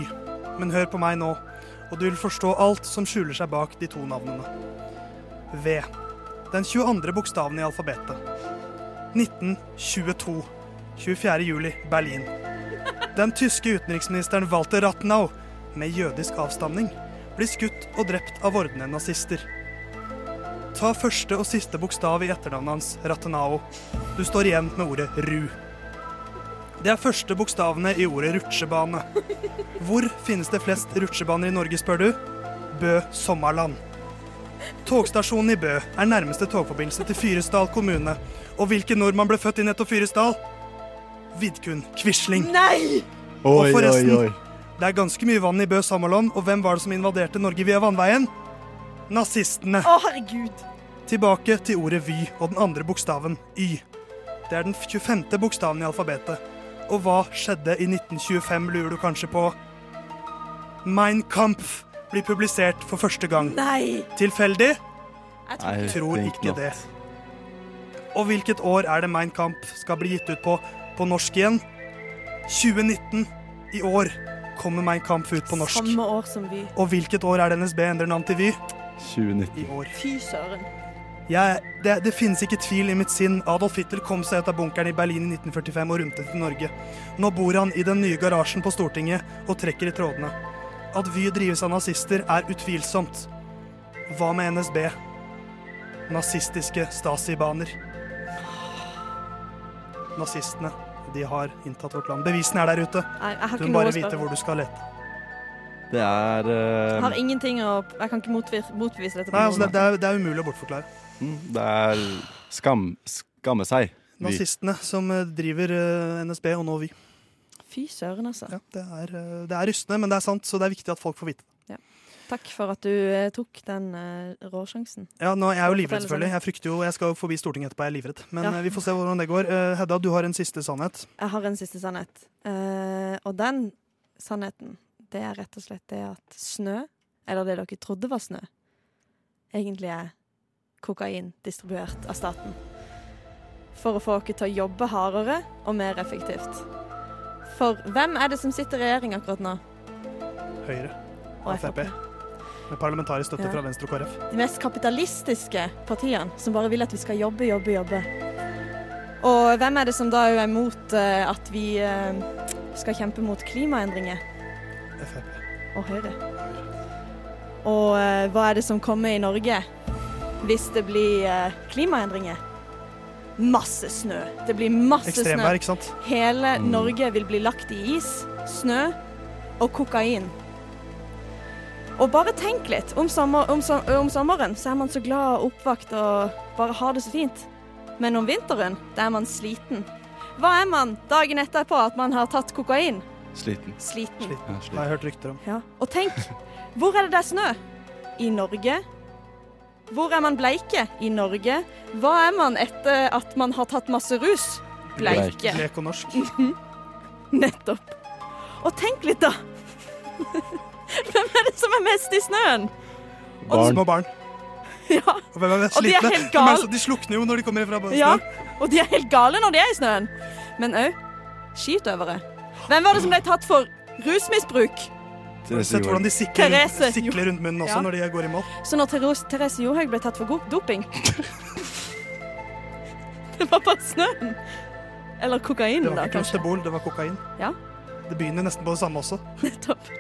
Men hør på meg nå, og du vil forstå alt som skjuler seg bak de to navnene. V. Den 22. bokstaven i alfabetet. 1922. 24. juli, Berlin. Den tyske utenriksministeren Walter Ratnau, med jødisk avstamning, blir skutt og drept av vordende nazister. Ta første og siste bokstav i etternavnet hans, Rathenau. Du står igjen med ordet Ru. Det er første bokstavene i ordet rutsjebane. Hvor finnes det flest rutsjebaner i Norge, spør du? Bø Sommerland. Togstasjonen i Bø er nærmeste togforbindelse til Fyresdal kommune. Og hvilken nordmann ble født i nettopp Fyresdal? Vidkun Quisling. Nei! Og forresten, oi, oi. det er ganske mye vann i Bø Sammerland, og hvem var det som invaderte Norge via vannveien? Nazistene. Å, herregud. Tilbake til ordet Vy og den andre bokstaven Y. Det er den 25. bokstaven i alfabetet. Og hva skjedde i 1925, lurer du kanskje på? Mein Kampf blir publisert for første gang. Nei! Tilfeldig? Jeg tror ikke. tror ikke not. det. Og hvilket år er det Mein Kampf skal bli gitt ut på på norsk igjen? 2019. I år kommer Mein Kampf ut på norsk. Samme år som Vy. Og hvilket år er det NSB endrer navn til Vy? 2019. I år. Fy søren. Jeg, det, det finnes ikke tvil i mitt sinn. Adolf Hitler kom seg ut av bunkeren i Berlin i 1945 og rømte til Norge. Nå bor han i den nye garasjen på Stortinget og trekker i trådene. At Vy drives av nazister, er utvilsomt. Hva med NSB? Nazistiske Stasi-baner. Nazistene, de har inntatt vårt land. Bevisene er der ute. Nei, jeg har Du ikke må bare vite hvor du skal lete. Det er Jeg Har ingenting å Jeg kan ikke motvir- motvise dette. på Nei, altså, det, det, er, det er umulig å bortforklare. mm, Det er skam, skamme seg. Vi. Nazistene som eh, driver uh, NSB, og nå vi. Fy søren, altså. Ja, det er, eh, det er rystende, men det er sant, så det er viktig at folk får vite det. Takk for at du eh, tok den eh, råsjansen. Ja, nå er jeg jo For livredd, selvfølgelig. Jeg frykter jo, jeg skal jo forbi Stortinget etterpå, jeg er livredd. Men Ja. eh, vi får se hvordan det går. Hedda, du har en siste sannhet. Jeg har en siste sannhet. Og den sannheten, det er rett og slett det at snø, eller det dere trodde var snø, egentlig er kokain distribuert av staten. For å få dere til å jobbe hardere og mer effektivt. For hvem er det som sitter i regjering akkurat nå? Høyre Og og Frp. Med parlamentarisk støtte Ja. fra Venstre og KrF. de mest kapitalistiske partiene som bare vil at vi skal jobbe, jobbe, jobbe. Og hvem er det som da er imot eh, at vi eh, skal kjempe mot klimaendringer? Frp. Og Høyre. Og eh, hva er det som kommer i Norge hvis det blir klimaendringer? Masse snø. Det blir masse snø. Ekstremvær, ikke sant? Hele Mm. Norge vil bli lagt i is, snø og kokain. Og bare tenk litt. Om, sommer, om, som- om sommeren så er man så glad og oppvakt og bare har det så fint. Men om vinteren, da er man sliten. Hva er man dagen etterpå at man har tatt kokain? Sliten. Sliten. Ja, sliten. Jeg har hørt rykter om. Ja. Og tenk, hvor er det det er snø? I Norge. Hvor er man bleike? I Norge. Hva er man etter at man har tatt masse rus? Bleike. Blek og norsk. Mhm. Nettopp. Og tenk litt, da. *laughs* Hvem er det som er mest i snøen? Barn. Små barn. *laughs* Ja. Og hvem er mest Og de er slitne? helt De slukner jo når de kommer fra snøen. Ja, og de er helt gale når de er i snøen. Men òg skiutøvere. Hvem var det som ble tatt for rusmisbruk? Har du sett hvordan de sikler, sikler rundt munnen også Ja. når de går i mål? Så når Therese, Therese Johaug ble tatt for doping *laughs* Det var bare snøen. Eller kokainen, Det var ikke kanskje. Det var kokain. Ja. Det begynner nesten på det samme også. *laughs* Nettopp.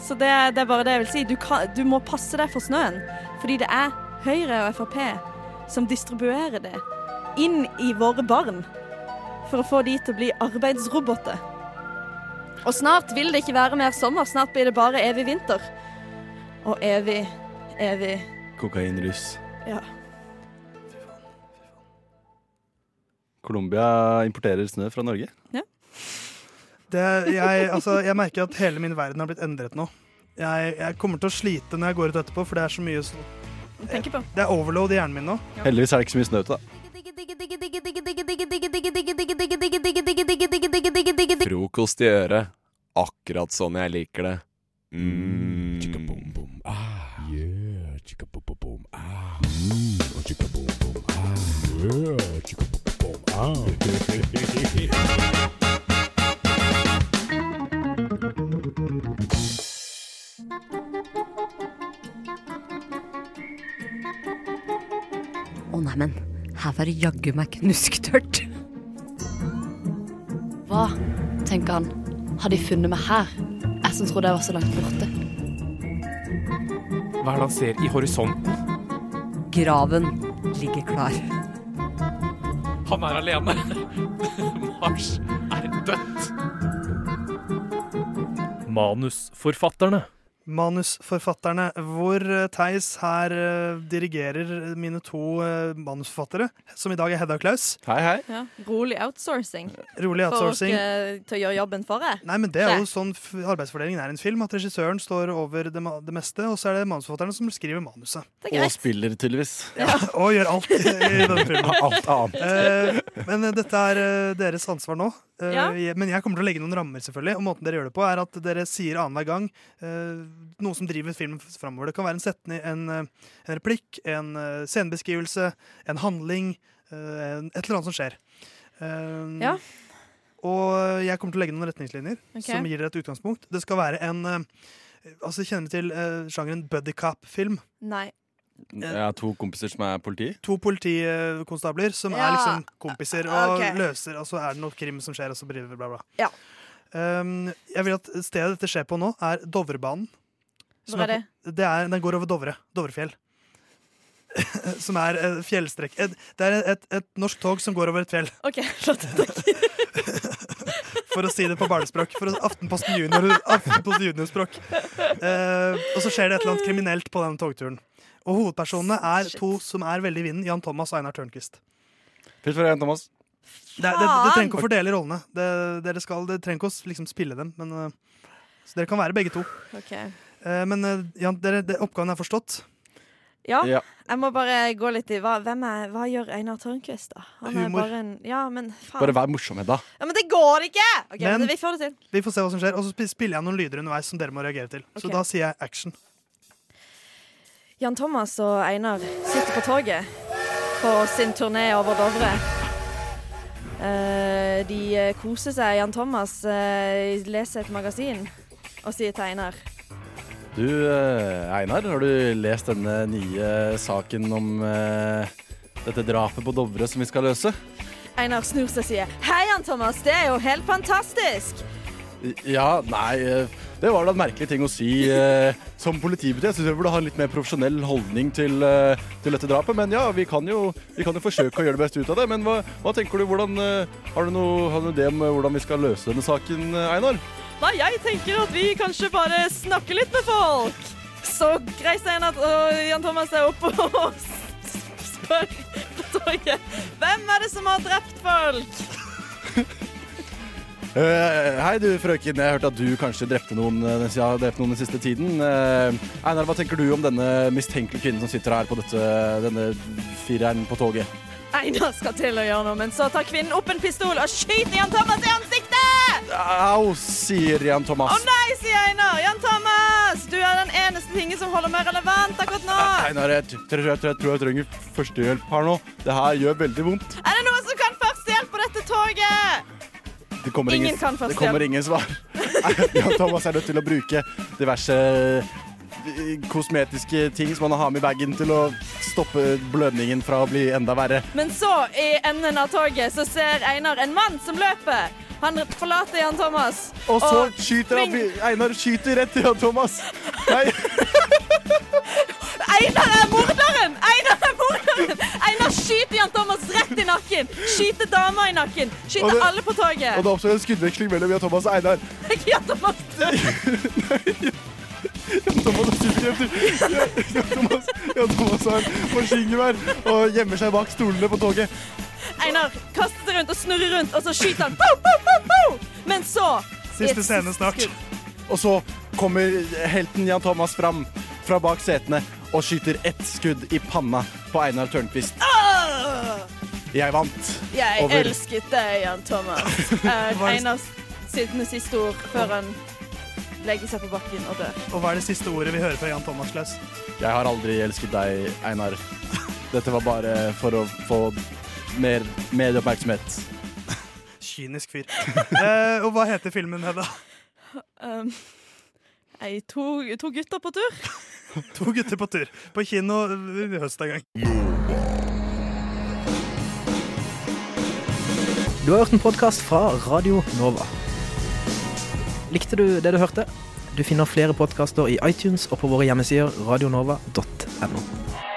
Så det, det er bare det jeg vil si. Du, kan, du må passe deg for snøen. Fordi det er Høyre og Frp som distribuerer det inn i våre barn. For å få de til å bli arbeidsroboter. Og snart vil det ikke være mer sommer. Snart blir det bare evig vinter. Og evig, evig Kokainrus. Ja. Colombia importerer snø fra Norge. Det, jeg, altså, jeg merker at hele min verden har blitt endret nå. Jeg, jeg kommer til å slite når jeg går ut etterpå, for det er så mye snø. Det er overload i hjernen min nå. Heldigvis er det ikke så mye snø ute, da. Frokost i øret. Akkurat sånn jeg liker det. Mm. Å neimen, her var det jaggu meg knusktørt. Hva, tenker han, har de funnet meg her? Jeg som trodde jeg var så langt borte. Hva er det han ser i horisonten? Graven ligger klar. Han er alene. *laughs* Mars er dødt. Manusforfatterne. Manusforfatterne, hvor eh, Theis her eh, dirigerer mine to eh, manusforfattere, som i dag er Hedda og Klaus. Hei, hei. Ja, rolig outsourcing. Rolig outsourcing. For dere til å gjøre jobben for deg. Nei, men det er jo sånn arbeidsfordelingen er i en film, at regissøren står over det, det meste, og så er det manusforfatterne som skriver manuset. Og spiller, tydeligvis. Ja, og gjør alt i, i *laughs* denne filmen. Alt annet. Eh, men dette er deres ansvar nå. Eh, Ja. Men jeg kommer til å legge noen rammer, selvfølgelig. Og måten dere gjør det på, er at dere sier annenhver gang eh, noe som driver filmen framover. Det kan være en setning, en, eh, en replikk, en eh, scenebeskrivelse, en handling. eh, en, et eller annet som skjer. Eh, Ja. Og jeg kommer til å legge noen retningslinjer okay. som gir dere et utgangspunkt. Det skal være en Altså, Kjenner du til uh, sjangeren buddy cop-film? Nei. Jeg har to kompiser som er politi. to politikonstabler som Ja, er liksom kompiser og okay. løser, og så er det noe krim som skjer, og så det bla, bla. Ja. Um, jeg vil at stedet dette skjer på nå, er Dovrebanen. Hvor er det? det er, den går over Dovre. Dovrefjell. *laughs* som er eh, fjellstrekk. Det er et, et norsk tog som går over et fjell, OK, *laughs* flott. Takk. *laughs* for å si det på barnespråk. For Aftenposten Junior, Aftenposten juniorspråk. Eh, og så skjer det et eller annet kriminelt på den togturen. Og hovedpersonene er to som er veldig i vinden. Jan Thomas og Einar Tørnquist. Fint for deg, Thomas. Det, det, det trenger ikke å fordele rollene. Det, dere skal, det trenger ikke å liksom spille dem. Men, eh, så dere kan være begge to. Ok. Eh, men eh, Jan, dere, det, oppgaven er forstått. Ja, Ja. jeg må bare gå litt i hva, hvem er, hva gjør Einar Tørnquist, da? Han er Humor. bare en Ja, men faen. Bare vær morsom, Hedda. Ja, men det går ikke! Okay, men, Men- vi får det til. Vi får se hva som skjer. Og så spiller jeg noen lyder underveis som dere må reagere til. Så da sier jeg action. Jan Thomas og Einar sitter på toget på sin turné over Dovre. Eh, de koser seg. Jan Thomas leser et magasin og sier til Einar Du, eh, Einar, har du lest denne nye saken om uh, dette drapet på Dovre som vi skal løse? Einar snur seg og sier Hei, Jan Thomas, det er jo helt fantastisk! Ja, nei, eh, Det var da en merkelig ting å si som politibetjent. Jeg synes jeg burde ha en litt mer profesjonell holdning til, til dette drapet. Men ja, vi kan, jo, vi kan jo forsøke å gjøre det beste ut av det. Men hva, hva tenker du? Hvordan, har, du noe, har du noe idé om hvordan vi skal løse denne saken, Einar? Nei, jeg tenker at vi kanskje bare snakker litt med folk. Så reiser Steinar og Jan Thomas er oppe og spør på toget hvem er det som har drept folk. Uh, hei du, frøken. Jeg hørte at du kanskje drepte noen, eh, ja, drepte noen den siste tiden. Uh, Einar, hva tenker du om denne mistenkelige kvinnen som sitter her på dette, denne fireren på toget? Einar skal til å gjøre noe, men så tar kvinnen opp en pistol og skyter Jan Thomas i ansiktet! Au, sier Jan Thomas. Å oh, nei, sier Einar. Jan Thomas, du er den eneste tingen som holder meg relevant akkurat nå. Einar, jeg, tror- jeg, trenger førstehjelp her nå. Det her gjør veldig vondt. Er det noen som kan førstehjelp på dette toget? Det kommer Ingen ingen, det kommer ingen svar. *laughs* Jan Thomas er nødt til å bruke diverse eh, kosmetiske ting som han har med i bagen til å stoppe blødningen fra å bli enda verre. Men så, i enden av toget, så ser Einar en mann som løper. Han forlater Jan Thomas. Og så skyter han Einar skyter rett til Jan Thomas. Nei. *laughs* Einar er morderen! Einar er morderen! Einar skyter Jan Thomas rett i nakken. Skyter dama i nakken. Skyter det- alle på toget. Og det oppstår en skuddveksling mellom Jan Thomas og Einar. *laughs* Jan Thomas Jan Thomas etter. Jan Thomas, Jan Thomas har maskingevær og gjemmer seg bak stolene på toget. Einar kaster seg rundt og snurrer rundt, og så skyter han. Bow, bow, bow! Men så Siste scene snart. Og så kommer helten Jan Thomas fram fra bak setene og skyter ett skudd i panna på Einar Tørnquist. Ah! Jeg vant. Jeg over elsket deg, Jan Thomas. *laughs* Er Hva er det- siste ord før han legger seg på bakken og dør. Og hva er det siste ordet vi hører fra Jan Thomas Klaus? Jeg har aldri elsket deg, Einar. Dette var bare for å få mer medieoppmerksomhet. *laughs* Kynisk fyr. Eh, og hva heter filmen, Hedda? Um, nei, to, to gutter på tur. *laughs* To gutter på tur. På kino i høst en gang. Du har hørt en podkast fra Radio Nova. Likte du det du hørte? Du finner flere podkaster i iTunes og på våre hjemmesider radionova.no.